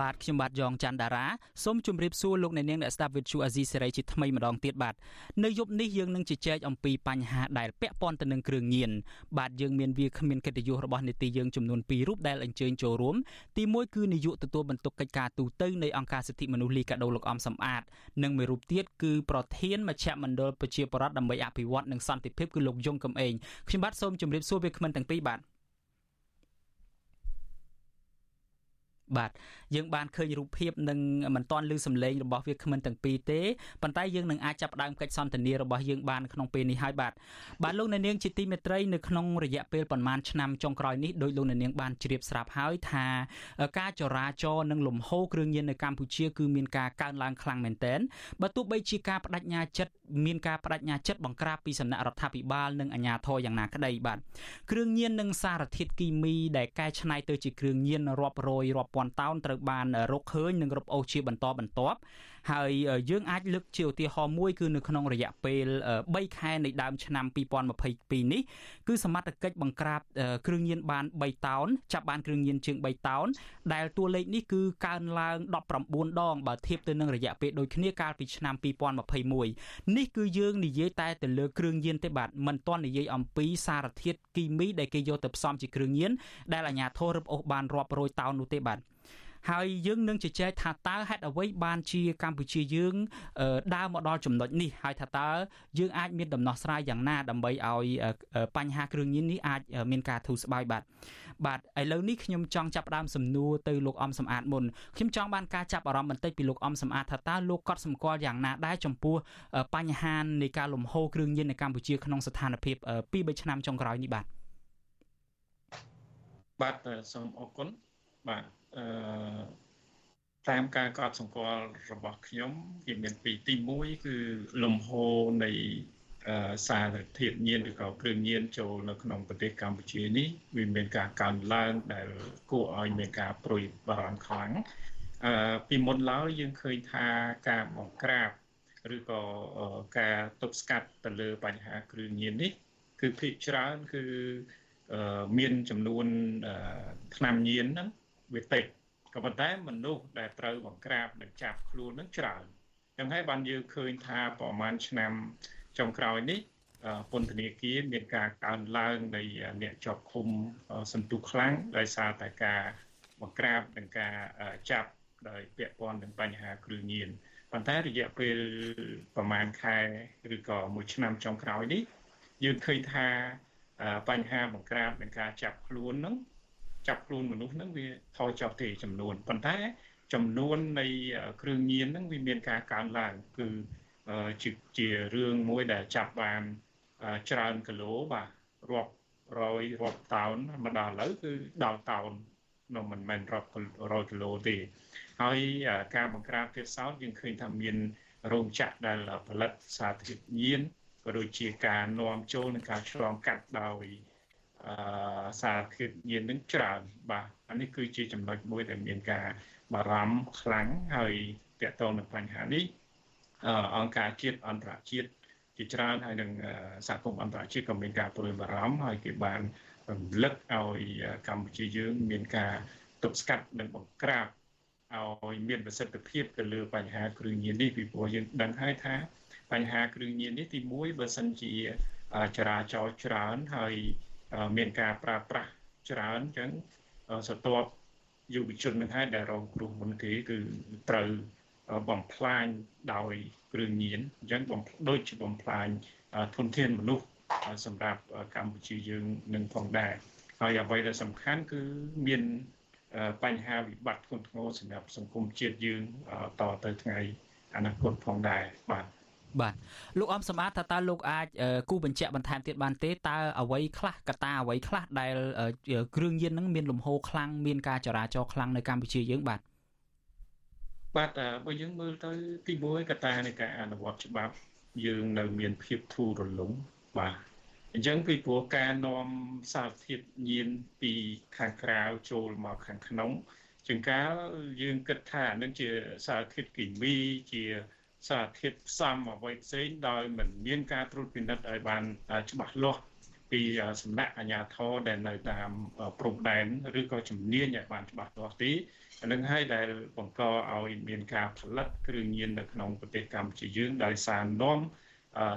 បាទខ្ញុំបាទយ៉ងច័ន្ទដារាសូមជម្រាបសួរលោកអ្នកនាងអ្នកស្ដាប់វិទ្យុអាស៊ីសេរីជាថ្មីម្ដងទៀតបាទនៅយប់នេះយើងនឹងជជែកអំពីបញ្ហាដែលពាក់ព័ន្ធទៅនឹងគ្រឿងញៀនបាទយើងមានវាគ្មានកិត្តិយសរបស់នេតិយើងចំនួន2រូបដែលអញ្ជើញចូលរួមទី1គឺនាយកទទួលបន្ទុកកិច្ចការទូតទៅនៃអង្គការសិទ្ធិមនុស្សលីកាដូលោកអំសំអាតនិងមួយរូបទៀតគឺប្រធានមជ្ឈមណ្ឌលប្រជាពលរដ្ឋដើម្បីអភិវឌ្ឍនិងសន្តិភាពគឺលោកយងកំឯងខ្ញុំបាទសូមជម្រាបសួរវាគ្មិនទាំងពីរបាទ បាទយើងបានឃើញរូបភាពនិងមិនទាន់ឮសំឡេងរបស់វាគ្មិនទាំងពីរទេប៉ុន្តែយើងនឹងអាចចាប់ផ្ដើមកិច្ចសន្ទនារបស់យើងបានក្នុងពេលនេះហើយបាទបាទលោកអ្នកនាងជាទីមេត្រីនៅក្នុងរយៈពេលប្រមាណឆ្នាំចុងក្រោយនេះដោយលោកអ្នកនាងបានជ្រាបស្រាប់ហើយថាការចរាចរណ៍និងលំហូរគ្រឿងញៀននៅកម្ពុជាគឺមានការកើនឡើងខ្លាំងមែនទែនបើទោះបីជាការបដិញ្ញាចិត្តមានការបដិញ្ញាចិត្តបង្ក្រាបពីសំណាក់រដ្ឋាភិបាលនិងអាជ្ញាធរយ៉ាងណាក្តីបាទគ្រឿងញៀននិងសារធាតុគីមីដែលកែច្នៃទៅជាគ្រឿងញៀនរាប់រយរាប់ពាន់តោនត្រូវបានរកឃើញនិងរឹបអូសជាបន្តបន្ទាប់ ហើយយើងអាចលើកជាឧទាហរណ៍មួយគឺនៅក្នុងរយៈពេល3ខែនៃដើមឆ្នាំ2022នេះគឺសមត្ថកិច្ចបង្ក្រាបគ្រឿងញៀនបាន3តោនចាប់បានគ្រឿងញៀនជាង3តោនដែលតួលេខនេះគឺកើនឡើង19ដងបើធៀបទៅនឹងរយៈពេលដូចគ្នាកាលពីឆ្នាំ2021នេះគឺយើងនិយាយតែទៅលើគ្រឿងញៀនទេបាទមិនទាន់និយាយអំពីសារធាតុគីមីដែលគេយកទៅផ្សំជាគ្រឿងញៀនដែលអាជ្ញាធររឹបអូសបានរាប់រយតោននោះទេបាទ ហើយយើងនឹងជជែកថាតើហេតុអ្វីបានជាកម្ពុជាយើងដើរមកដល់ចំណុចនេះហើយថាតើយើងអាចមានដំណោះស្រាយយ៉ាងណាដើម្បីឲ្យបញ្ហាគ្រឿងញៀននេះអាចមានការធូរស្បើយបាទបាទឥឡូវនេះខ្ញុំចង់ចាប់ផ្ដើមសំណួរទៅលោកអំសំអាតមុនខ្ញុំចង់បានការចាប់អារម្មណ៍បន្តិចពីលោកអំសំអាតថាតើលោកកត់សម្គាល់យ៉ាងណាដែរចំពោះបញ្ហានៃការលំហូរគ្រឿងញៀននៅកម្ពុជាក្នុងស្ថានភាព2 3ឆ្នាំចុងក្រោយនេះបាទបាទសូមអរគុណបាទ អឺតាមការកត់សម្គាល់របស់ខ្ញុំវាមានពីរទី1គឺលំហូរនៃសារធាតុញៀនឬក៏គ្រឿងញៀនចូលនៅក្នុងប្រទេសកម្ពុជានេះវាមានការកើនឡើងដែលគួរឲ្យមានការព្រួយបារម្ភខ្លាំងអឺពីមុនឡើយយើងឃើញថាការបង្ក្រាបឬក៏ការទប់ស្កាត់ទៅលើបញ្ហាគ្រឿងញៀននេះ គឺភាគច្រើនគឺមានចំនួនថ្នាំញៀនហ្នឹង វាតិចក៏ប៉ុន្តែមនុស្សដែលត្រូវបង្ក្រាបនិងចាប់ខ្លួននឹងច្រើនយ៉ាងហើយបានយើងឃើញថាប្រហែលឆ្នាំចុងក្រោយនេះពន្ធនាគារមានការកើនឡើងនៃអ្នកជាប់ឃុំសន្ទុះខ្លាំងដោយសារតែការបង្ក្រាបនិងការចាប់ដោយពាក់ព័ន្ធនឹងបញ្ហាគ្រឿងញៀនប៉ុន្តែរយៈពេលប្រហែលខែឬក៏មួយឆ្នាំចុងក្រោយនេះយើងឃើញថាបញ្ហាបង្ក្រាបនិងការចាប់ខ្លួនហ្នឹង ចាប់ខ្លួនមនុស្សហ្នឹងវាថយចុះទេចំនួនប៉ុន្តែ ចំនួននៃគ្រឿងញៀនហ្នឹងវាមានការកើនឡើងគឺជាជារឿងមួយដែលចាប់បានច្រើនគីឡូបាទរាប់រយរាប់តោនមកដល់ឥឡូវគឺដល់តោននោះមិនមែនរាប់រយគីឡូទេហើយការបង្ក្រាបទៀតសោតយើងឃើញថាមានរោងចក្រដែលផលិតសារធាតុញៀនក៏ដូចជាការនាំចូលនិងការឆ្លងកាត់ដោយអឺ សារធាតុញៀននឹងច្រើនបាទអានេះគឺជាចំណុចមួយដែលមានការបារម្ភខ្លាំងហើយតកតងនឹងបញ្ហានេះអង្គការជាតិអន្តរជាតិជាច្រើនហើយនឹងសហគមន៍អន្តរជាតិក៏មានការព្រួយបារម្ភហើយគេបានរំលឹកឲ្យកម្ពុជាយើងមានការទប់ស្កាត់និងបង្ក្រាបឲ្យមានប្រសិទ្ធភាពទៅលើបញ្ហាគ្រឿងញៀននេះពីព្រោះយើងដឹងហើយថា បញ្ហាគ្រឿងញៀននេះទី1បើសិនជាចរាចរណ៍ច្រើនហើយ មានការប្រើប្រាស់ច្រើនអញ្ចឹងស្ទាប់យុវជននឹងហើយដែលរងគ្រោះមុនគេគឺត្រូវបំផ្លាញដោយគ្រឿងញៀនអញ្ចឹងបំដូចជាបំផ្លាញធនធានមនុស្សសម្រាប់កម្ពុជាយើងនឹងផងដែរហើយអ្វីដែលសំខាន់គឺមានបញ្ហាវិបត្តិធ្ងន់ធ្ងរសម្រាប់សង្គមជាតិយើងតទៅថ្ងៃអនាគតផងដែរបាទ បាទលោកអំសម្បត្តិថាតើលោកអាចគូបញ្ជាក់បន្ថែមទៀតបានទេតើអ្វីខ្លះកត្តាអ្វីខ្លះដែលគ្រឿងញៀនហ្នឹងមានលំហូរខ្លាំងមានការចរាចរណ៍ខ្លាំងនៅកម្ពុជាយើងបាទបាទបើយើងមើលទៅទី1កត្តានៃការអនុវត្តច្បាប់យើងនៅមានភាពធូររលុងបាទអញ្ចឹងពីព្រោះការនាំសារធាតុញៀនពីខាងក្រៅចូលមកខាងក្នុងជាងកាលយើងគិតថានឹងជាសារធាតុគីមីជា សារធាតុផ្សំអ្វីផ្សេងដោយមិនមានការត្រួតពិនិត្យឲ្យបានច្បាស់លាស់ពីសំណាក់អាជ្ញាធរដែលនៅតាមព្រំដែនឬក៏ជំនាញឲ្យបានច្បាស់លាស់ទេនឹងហើយដែលបង្កឲ្យមានការផលិតគ្រឿងញៀននៅក្នុងប្រទេសកម្ពុជាយើងដោយសារនាំ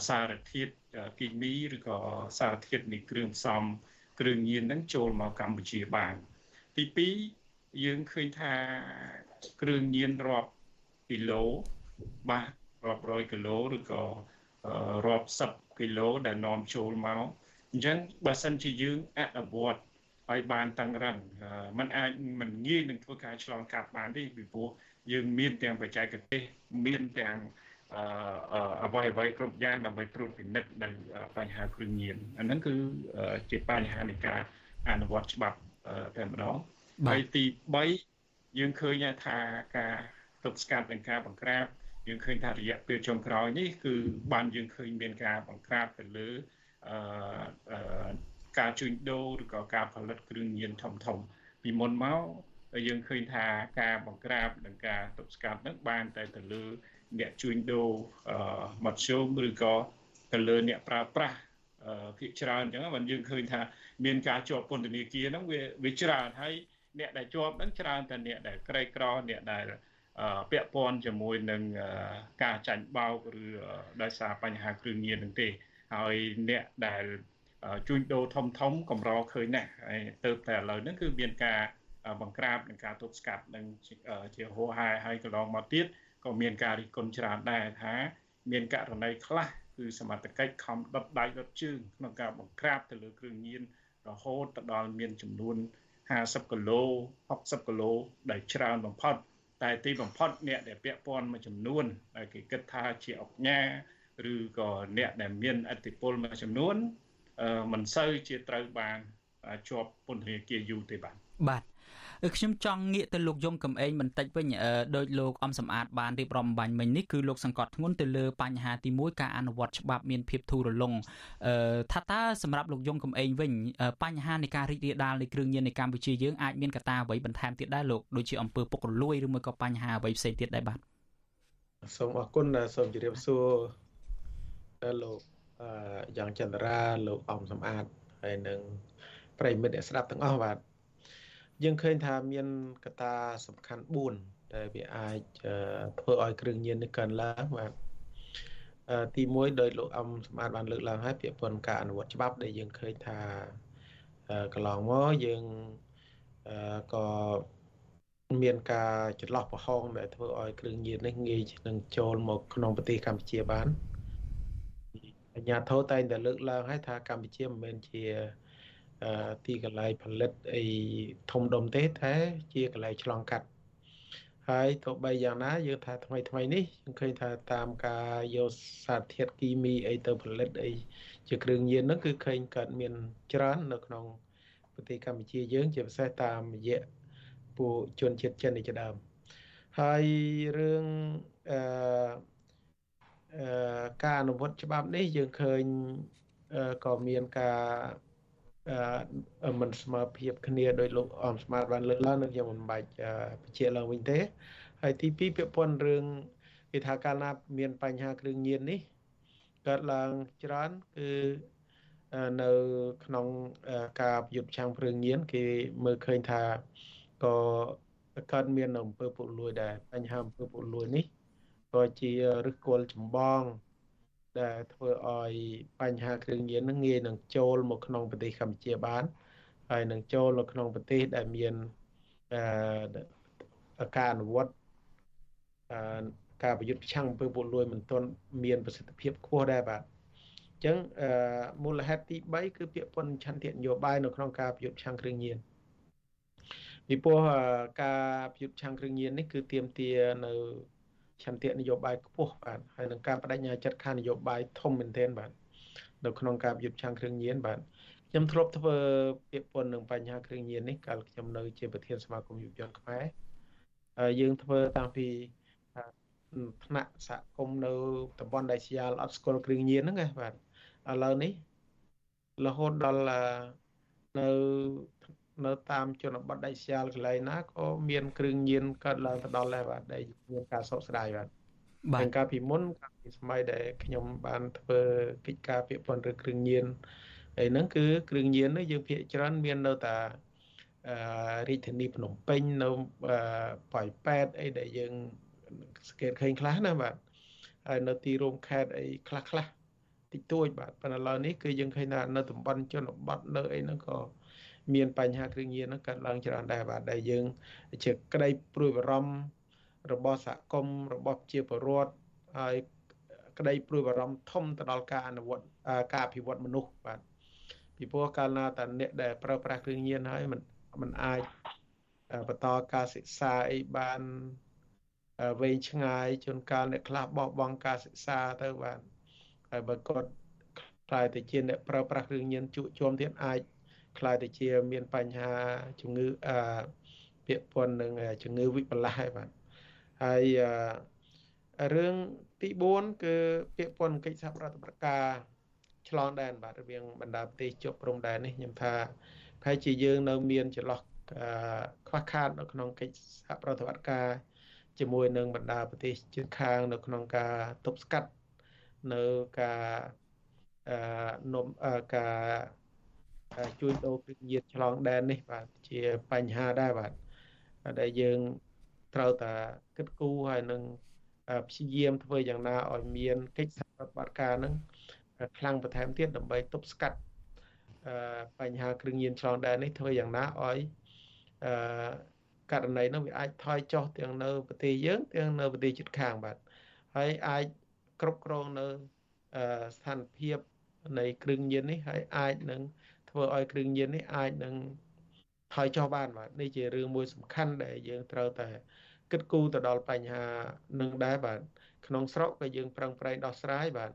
សារធាតុគីមីឬក៏សារធាតុនៃគ្រឿងផ្សំគ្រឿងញៀនហ្នឹងចូលមកកម្ពុជាបាន ទី2យើងឃើញថាគ្រឿងញៀនរាប់គីឡូបាទ រាប់រយគីឡូឬក៏រាប់សិបគីឡូដែលនាំចូលមកអញ្ចឹងបើសិនជាយើងអនុវត្តឲ្យបានតឹងរឹងมันអាចមិនងាយនឹងធ្វើការឆ្លងកាត់បានទេពីព្រោះយើងមានទាំងបច្ចេកទេសមានទាំងអឺអ្វីអ្វីគ្រប់យ៉ាងដើម្បីត្រួតពិនិត្យនៅបញ្ហាគ្រឿងញៀនអាហ្នឹងគឺជាបញ្ហានៃការអនុវត្តច្បាប់តែម្ដងហើយទី3យើងឃើញថាការទប់ស្កាត់និងការបង្ក្រាប យើងឃើញថារយៈពេលចុងក្រោយនេះគឺបានយើងឃើញមានការបង្ក្រាបទៅលើអឺការជួញដូរឬក៏ការផលិតគ្រឿងញៀនធំធំពីមុនមកយើងឃើញថាការបង្ក្រាបនិងការទប់ស្កាត់នឹងបានតែទៅលើអ្នកជួញដូរមធ្យមឬក៏ទៅលើអ្នកប្រើប្រាស់ភាគច្រើនអញ្ចឹងបានយើងឃើញថាមានការជាប់ពន្ធនាគារហ្នឹងវាវាច្រើនហើយអ្នកដែលជាប់ហ្នឹងច្រើនតែអ្នកដែលក្រីក្រអ្នកដែល ពាក់ព័ន្ធជាមួយនឹងការចាញ់បោកឬដោយសារបញ្ហាគ្រឿងញៀននឹងទេហើយអ្នកដែលជួញដូរធំធំកម្រឃើញណាស់ហើយទៅតែឥឡូវហ្នឹងគឺមានការបង្ក្រាបនិងការទប់ស្កាត់នឹងជាហោហែហើយកន្លងមកទៀតក៏មានការរិះគន់ច្រើនដែរថាមានករណីខ្លះគឺសមត្ថកិច្ចខំដុតដៃដុតជើងក្នុងការបង្ក្រាបទៅលើគ្រឿងញៀនរហូតទៅដល់មានចំនួន50គីឡូ60គីឡូដែលច្រើនបំផុត តែទីបំផុតអ្នកដែលពាក់ព័ន្ធមួយចំនួនដែលគេគិតថាជាអុកញ៉ាឬក៏អ្នកដែលមានអធិបុលមួយចំនួនមិនសូវជាត្រូវបានជាប់ពន្ធនាគារយូរទេបាទបាទ ខ្ញុំចង់ងាកទៅលោកយងកំឯងបន្តិចវិញដោយលោកអំសំអាតបានរៀបរាប់បាញ់មិញនេះគឺលោកសង្កត់ធ្ងន់ទៅលើបញ្ហាទី1ការអនុវត្តច្បាប់មានភាពធូររលុងថាតើសម្រាប់លោកយងកំឯងវិញបញ្ហានៃការរីករាលដាលនៃគ្រឿងញៀននៅកម្ពុជាយើងអាចមានកត្តាអ្វីបន្ថែមទៀតដែរលោកដូចជាអំពើពុករលួយឬមួយក៏បញ្ហាអ្វីផ្សេងទៀតដែរបាទសូមអរគុណសូមជម្រាបសួរដល់លោកយ៉ាងចន្ទរាលោកអំសំអាតហើយនឹងប្រិមិត្តអ្នកស្ដាប់ទាំងអស់បាទ យើងឃើញថាមានកត្តាសំខាន់4ដែលវាអាចធ្វើឲ្យគ្រឿងញៀននេះកើនឡើងបាទទី1ដោយលោកអំសម្បត្តិបានលើកឡើងហើយពាក្យពន្ធការអនុវត្តច្បាប់ដែលយើងឃើញថាកន្លងមកយើងក៏មានការចន្លោះប្រហោងដែលធ្វើឲ្យគ្រឿងញៀននេះងាយនឹងចូលមកក្នុងប្រទេសកម្ពុជាបានអាញាធរតែងតែលើកឡើងហើយថាកម្ពុជាមិនមែនជា ទីកន្លែងផលិតអីធំដុំទេតែជាកន្លែងឆ្លងកាត់ហើយទោះបីយ៉ាងណាយើងថាថ្មីថ្មីនេះយើងឃើញថាតាមការយកសារធាតុគីមីអីទៅផលិតអីជាគ្រឿងញៀនហ្នឹងគឺឃើញកើតមានច្រើននៅក្នុងប្រទេសកម្ពុជាយើង ជាពិសេសតាមរយៈពួកជនជាតិចិននេះជាដើមហើយរឿងអឺការអនុវត្តច្បាប់នេះយើងឃើញក៏មានការ មិនស្មើភាពគ្នាដោយលោកអមស្មាតបានលើកឡើងនឹងខ្ញុំមិនបាច់បញ្ជាក់ឡើងវិញទេហើយទី2ពាក់ព័ន្ធរឿងគេថាកាលណាមានបញ្ហាគ្រឿងញៀននេះកើតឡើងច្រើនគឺនៅក្នុងការប្រយុទ្ធឆាំងគ្រឿងញៀនគេមើលឃើញថាក៏កើតមាននៅអំពើពុករលួយដែរបញ្ហាអំពើពុករលួយនេះក៏ជាឫសគល់ចម្បង ដែលធ្វើឲ្យបញ្ហាគ្រឿងញៀននឹងងាយនឹងចូលមកក្នុងប្រទេសកម្ពុជាបានហើយនឹងចូលនៅក្នុងប្រទេសដែលមានអឺការអនុវត្តអឺការប្រយុទ្ធប្រឆាំងអំពើពុករលួយមិនទាន់មានប្រសិទ្ធភាពខ្ពស់ដែរបាទអញ្ចឹងអឺមូលហេតុទី3គឺពាក្យពន្ធឆន្ទៈនយោបាយនៅក្នុងការប្រយុទ្ធប្រឆាំងគ្រឿងញៀនពីព្រោះការប្រយុទ្ធប្រឆាំងគ្រឿងញៀននេះគឺទាមទារនៅ ឆន្ទៈនយោបាយខ្ពស់បាទហើយនឹងការបដិញ្ញាចិត្តខាងនយោបាយធំមែនទែនបាទនៅក្នុងការយុទ្ធឆាំងគ្រឿងញៀនបាទខ្ញុំធ្លាប់ធ្វើពាក្យពន្ធនឹងបញ្ហាគ្រឿងញៀននេះកាលខ្ញុំនៅជាប្រធានសមាគមយុវជនខ្មែរយើងធ្វើតាំងពីថ្នាក់សហគមន៍នៅតំបន់ដាច់ស្យាលអត់ស្គាល់គ្រឿងញៀនហ្នឹងណាបាទឥឡូវនេះរហូតដល់នៅ នៅតាមជនបទដាច់ស្យាលកន្លែងណាក៏មានគ្រឿងញៀនកើតឡើងទៅដល់ដែរបាទដែលមានការសោកស្ដាយបាទបាទកាលពីមុនកាលពីសម័យដែលខ្ញុំបានធ្វើកិច្ចការពាក្យពន្ធឬគ្រឿងញៀនហើយហ្នឹងគឺគ្រឿងញៀននេះយើងភាគច្រើនមាននៅតាអឺរាជធានីភ្នំពេញនៅប៉ោយប៉ែតអីដែលយើងសង្កេតឃើញខ្លះណាបាទហើយនៅទីរួមខេត្តអីខ្លះខ្លះតិចតួចបាទប៉ុន្តែឥឡូវនេះគឺយើងឃើញថានៅតំបន់ជនបទនៅអីហ្នឹងក៏ មានបញ្ហាគ្រឿងញៀនហ្នឹងកើតឡើងច្រើនដែរបាទដែលយើងជាក្តីព្រួយបារម្ភរបស់សហគមន៍របស់ប្រជាពលរដ្ឋហើយក្តីព្រួយបារម្ភធំទៅដល់ការអនុវត្តការអភិវឌ្ឍមនុស្សបាទ ពីព្រោះកាលណាតាអ្នកដែលប្រើប្រាស់គ្រឿងញៀនហើយมันมันអាចបន្តការសិក្សាអីបានវែងឆ្ងាយជួនកាលអ្នកខ្លះបោះបង់ការសិក្សាទៅបានហើយបើគាត់ខ្លាយទៅជាអ្នកប្រើប្រាស់គ្រឿងញៀនជក់ជាំទៀតអាច ខ្លាយទៅជាមានបញ្ហាជំងឺអឺពាក់ព័ន្ធនឹងជំងឺវិបលាស់ហើយបាទហើយរឿងទី4គឺពាក្យពន្ធកិច្ចសហប្រតិបត្តិការឆ្លងដែនបាទរវាងបណ្ដាប្រទេសជាប់ព្រំដែននេះខ្ញុំថាប្រហែលជាយើងនៅមានចន្លោះខ្វះខាតនៅក្នុងកិច្ចសហប្រតិបត្តិការជាមួយនឹងបណ្ដាប្រទេសជិតខាង នៅក្នុងការទប់ស្កាត់នៅការអឺនំការ ជួយដូរគ្រឿងញៀនឆ្លងដែននេះបាទជាបញ្ហាដែរបាទដែលយើងត្រូវតែគិតគូរហើយនឹងព្យាយាមធ្វើយ៉ាងណាឲ្យមានកិច្ចសហប្រតិបត្តិការនឹងខ្លាំងបន្ថែមទៀតដើម្បីទប់ស្កាត់បញ្ហាគ្រឿងញៀនឆ្លងដែននេះធ្វើយ៉ាងណាឲ្យករណីនោះវាអាចថយចុះទាំងនៅប្រទេសយើងទាំងនៅប្រទេសជិតខាងបាទហើយអាចគ្រប់គ្រងនៅស្ថានភាពនៃគ្រឿងញៀននេះហើយអាចនឹង ធ្វើឲ្យគ្រឿងញៀននេះអាចនឹងថយចុះបានបាទនេះជារឿងមួយសំខាន់ដែលយើងត្រូវតែគិតគូរទៅដល់បញ្ហានឹងដែរបាទក្នុងស្រុកក៏យើងប្រឹងប្រែងដោះស្រាយបាទ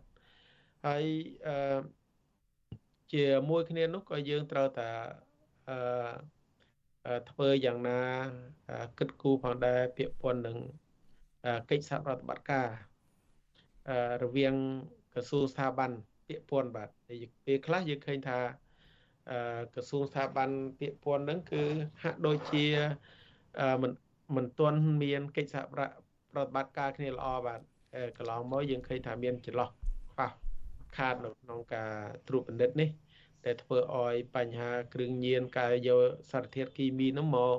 ហើយអឺជាមួយគ្នានោះក៏យើងត្រូវតែអឺធ្វើយ៉ាងណាគិតគូរផងដែរពាក្យពន្ធនឹងកិច្ចសហប្រតិបត្តិការរវាងក្រសួងស្ថាប័នពាក្យពន្ធបាទពេលខ្លះយើងឃើញថា ក្រសួងស្ថាប័នពាក្យពន្ធហ្នឹងគឺហាក់ដូចជាមិនមិនទាន់មានកិច្ចសហប្រតិបត្តិការគ្នាល្អបាទកន្លងមកយើងឃើញថាមានចន្លោះខ្វះខាតនៅក្នុងការត្រួតពិនិត្យនេះដែលធ្វើឲ្យបញ្ហាគ្រឿងញៀនការយកសារធាតុគីមីនោះមក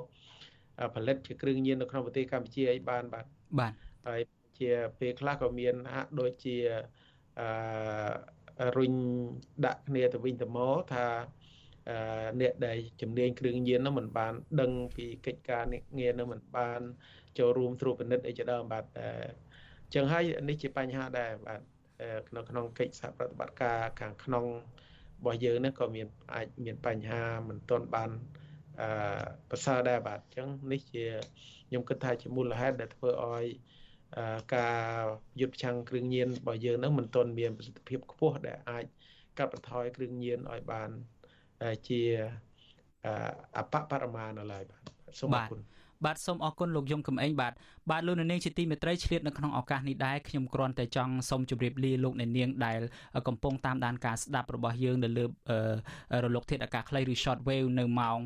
ផលិតជាគ្រឿងញៀននៅក្នុងប្រទេសកម្ពុជាឲ្យបានបាទបាទហើយជាពេលខ្លះក៏មានហាក់ដូចជាអឺរុញដាក់គ្នាទៅវិញទៅមកថា អ្នកដែលជំនាញគ្រឿងញៀននោះមិនបាន ដឹងពីកិច្ចការងារនោះមិនបាន ចូលរួមត្រួតពិនិត្យអីជាដើមបាទអញ្ចឹងហើយនេះជាបញ្ហាដែរបាទក្នុងក្នុងកិច្ចសហប្រតិបត្តិការខាងក្នុងរបស់យើងនេះក៏មានអាចមានបញ្ហាមិនទាន់បានអឺប្រសើរដែរបាទអញ្ចឹងនេះជាខ្ញុំគិតថាជាមូលហេតុដែលធ្វើឲ្យការយុទ្ធប្រឆាំងគ្រឿងញៀនរបស់យើងនឹងមិនទាន់មានប្រសិទ្ធភាពខ្ពស់ដែលអាចកាត់បន្ថយគ្រឿងញៀនឲ្យបាន ជាអបបរមានៅឡើយបាទសូមអរគុណបាទសូមអរគុណលោកយមកំឯងបាទបាទលោកនាងជាទីមេត្រីឆ្លៀតនៅក្នុងឱកាសនេះដែរខ្ញុំគ្រាន់តែចង់សូមជម្រាបលាលោកនាងដែលកំពុងតាមដានការស្ដាប់របស់យើងនៅលើរលកធាតុអាកាសខ្លីឬ short wave នៅម៉ោង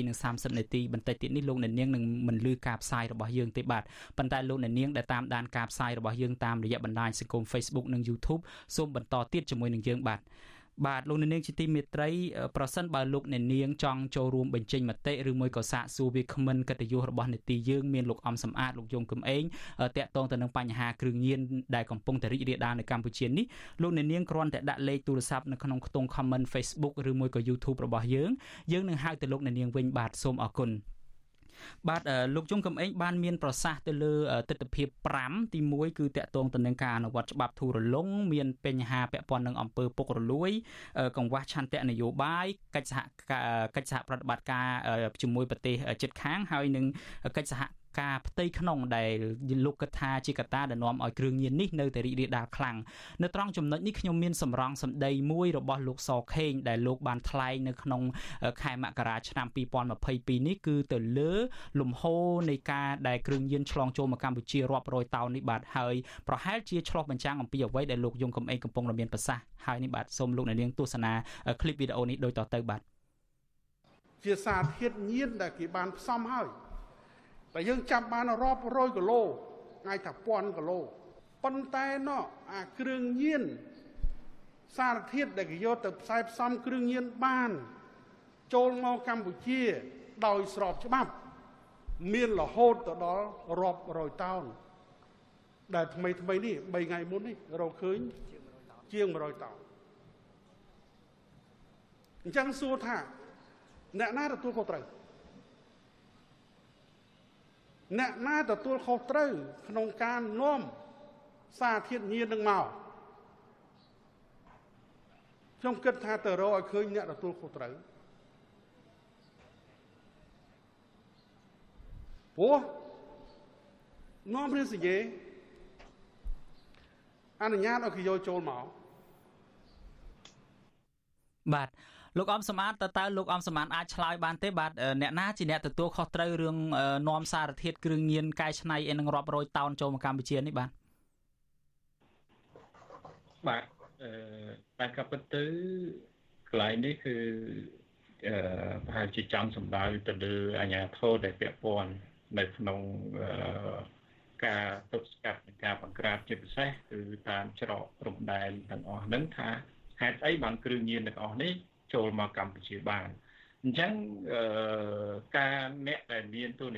8:30នាទីបន្តិចទៀតនេះលោកនាងនឹងមិនលឺការផ្សាយរបស់យើងទេបាទប៉ុន្តែលោកនាងដែលតាមដានការផ្សាយរបស់យើងតាមរយៈបណ្ដាញសង្គម Facebook និង YouTube សូមបន្តទៀតជាមួយនឹងយើងបាទ បាទលោកអ្នកនាងជាទីមេត្រីប្រសិនបើលោកអ្នកនាងចង់ចូលរួមបញ្ចេញមតិឬមួយក៏សាកសួរវាគ្មិនកិត្តិយសរបស់នេតិយើងមានលោកអំសំអាតលោកយងកំឯងតាក់ទងទៅនឹងបញ្ហាគ្រឿងញៀនដែលកំពុងតែរីករាលដាលនៅកម្ពុជានេះលោកអ្នកនាងគ្រាន់តែដាក់លេខទូរស័ព្ទនៅក្នុងខ្ទង់ comment Facebook ឬមួយក៏ YouTube របស់យើងយើងនឹងហៅទៅលោកអ្នកនាងវិញបាទសូមអរគុណ បាទលោកជុំកំឯងបានមានប្រសាសន៍ទៅលើទស្សនវិជ្ជា5ទី1គឺតកតងទៅនឹងការអនុវត្តច្បាប់ធូររលុងមានបញ្ហាពាក់ព័ន្ធនឹងអំពើពុករលួយកង្វះឆន្ទៈនយោបាយកិច្ចសហកិច្ចសហប្រតិបត្តិការជាមួយប្រទេសជិតខាងហើយនឹងកិច្ចសហ ការផ្ទៃក្នុងដែលលោកគិតថាជាកត្តាដែលនាំឲ្យគ្រឿងញៀននេះនៅតែរីករាលដាលខ្លាំងនៅត្រង់ចំណុចនេះខ្ញុំមានសម្រងសម្ដីមួយរបស់លោកសខេងដែលលោកបានថ្លែងនៅក្នុងខែមករាឆ្នាំ2022នេះគឺទៅលើលំហូរនៃការដែលគ្រឿងញៀនឆ្លងចូលមកកម្ពុជារាប់រយតោននេះបាទហើយប្រហែលជាឆ្លុះបញ្ចាំងអំពីអ្វីដែលលោកយងកំឯងកំពុងតែមានប្រសាសន៍ហើយនេះបាទសូមលោកអ្នកនាងទស្សនាคลิปវីដេអូនេះដូចតទៅបាទជាសារធាតុញៀនដែលគេបានផ្សំហើយ តែយើងចាប់បានរាប់រយគីឡូថ្ងៃថាពាន់គីឡូប៉ុន្តែណោះអាគ្រឿងញៀនសារធាតុដែលគេយកទៅផ្សាយផ្សំគ្រឿងញៀនបាន ចូលមកកម្ពុជា ដោយស្របច្បាប់ មានរហូតទៅដល់រាប់រយតោនដែលថ្មីថ្មីនេះ3ថ្ងៃមុននេះរកឃើញជាង100តោនអញ្ចឹងសួរថាអ្នកណាទទួលខុសត្រូវ អ្នកណាទទួលខុសត្រូវក្នុងការនាំសារធាតុញៀននឹងមកខ្ញុំគិតថាទៅរកឲ្យឃើញអ្នកទទួលខុសត្រូវព្រោះនាំព្រះសញ្ញេអនុញ្ញាតឲ្យគេយកចូលមកបាទ លោកអំសមានតើតើលោកអំសមានអាចឆ្លើយបានទេបាទអ្នកណាជាអ្នកទទួលខុសត្រូវរឿងនាំសារធាតុគ្រឿងញៀនកែច្នៃឯនឹងរាប់រយតោនចូលមកកម្ពុជានេះបាទបាទអឺតែក៏ពិតទៅកន្លែងនេះគឺអឺប្រហែលជាចង់សម្ដៅទៅលើអាជ្ញាធរដែលពាក់ព័ន្ធនៅក្នុងអឺការទប់ស្កាត់និងការបង្ក្រាបជាពិសេសគឺតាមច្រកព្រំដែនទាំងអស់ហ្នឹងថាហេតុអីបានគ្រឿងញៀនទាំងអស់នេះ ចូលមកកម្ពុជាបានអញ្ចឹងការអ្នកដែលមានទូ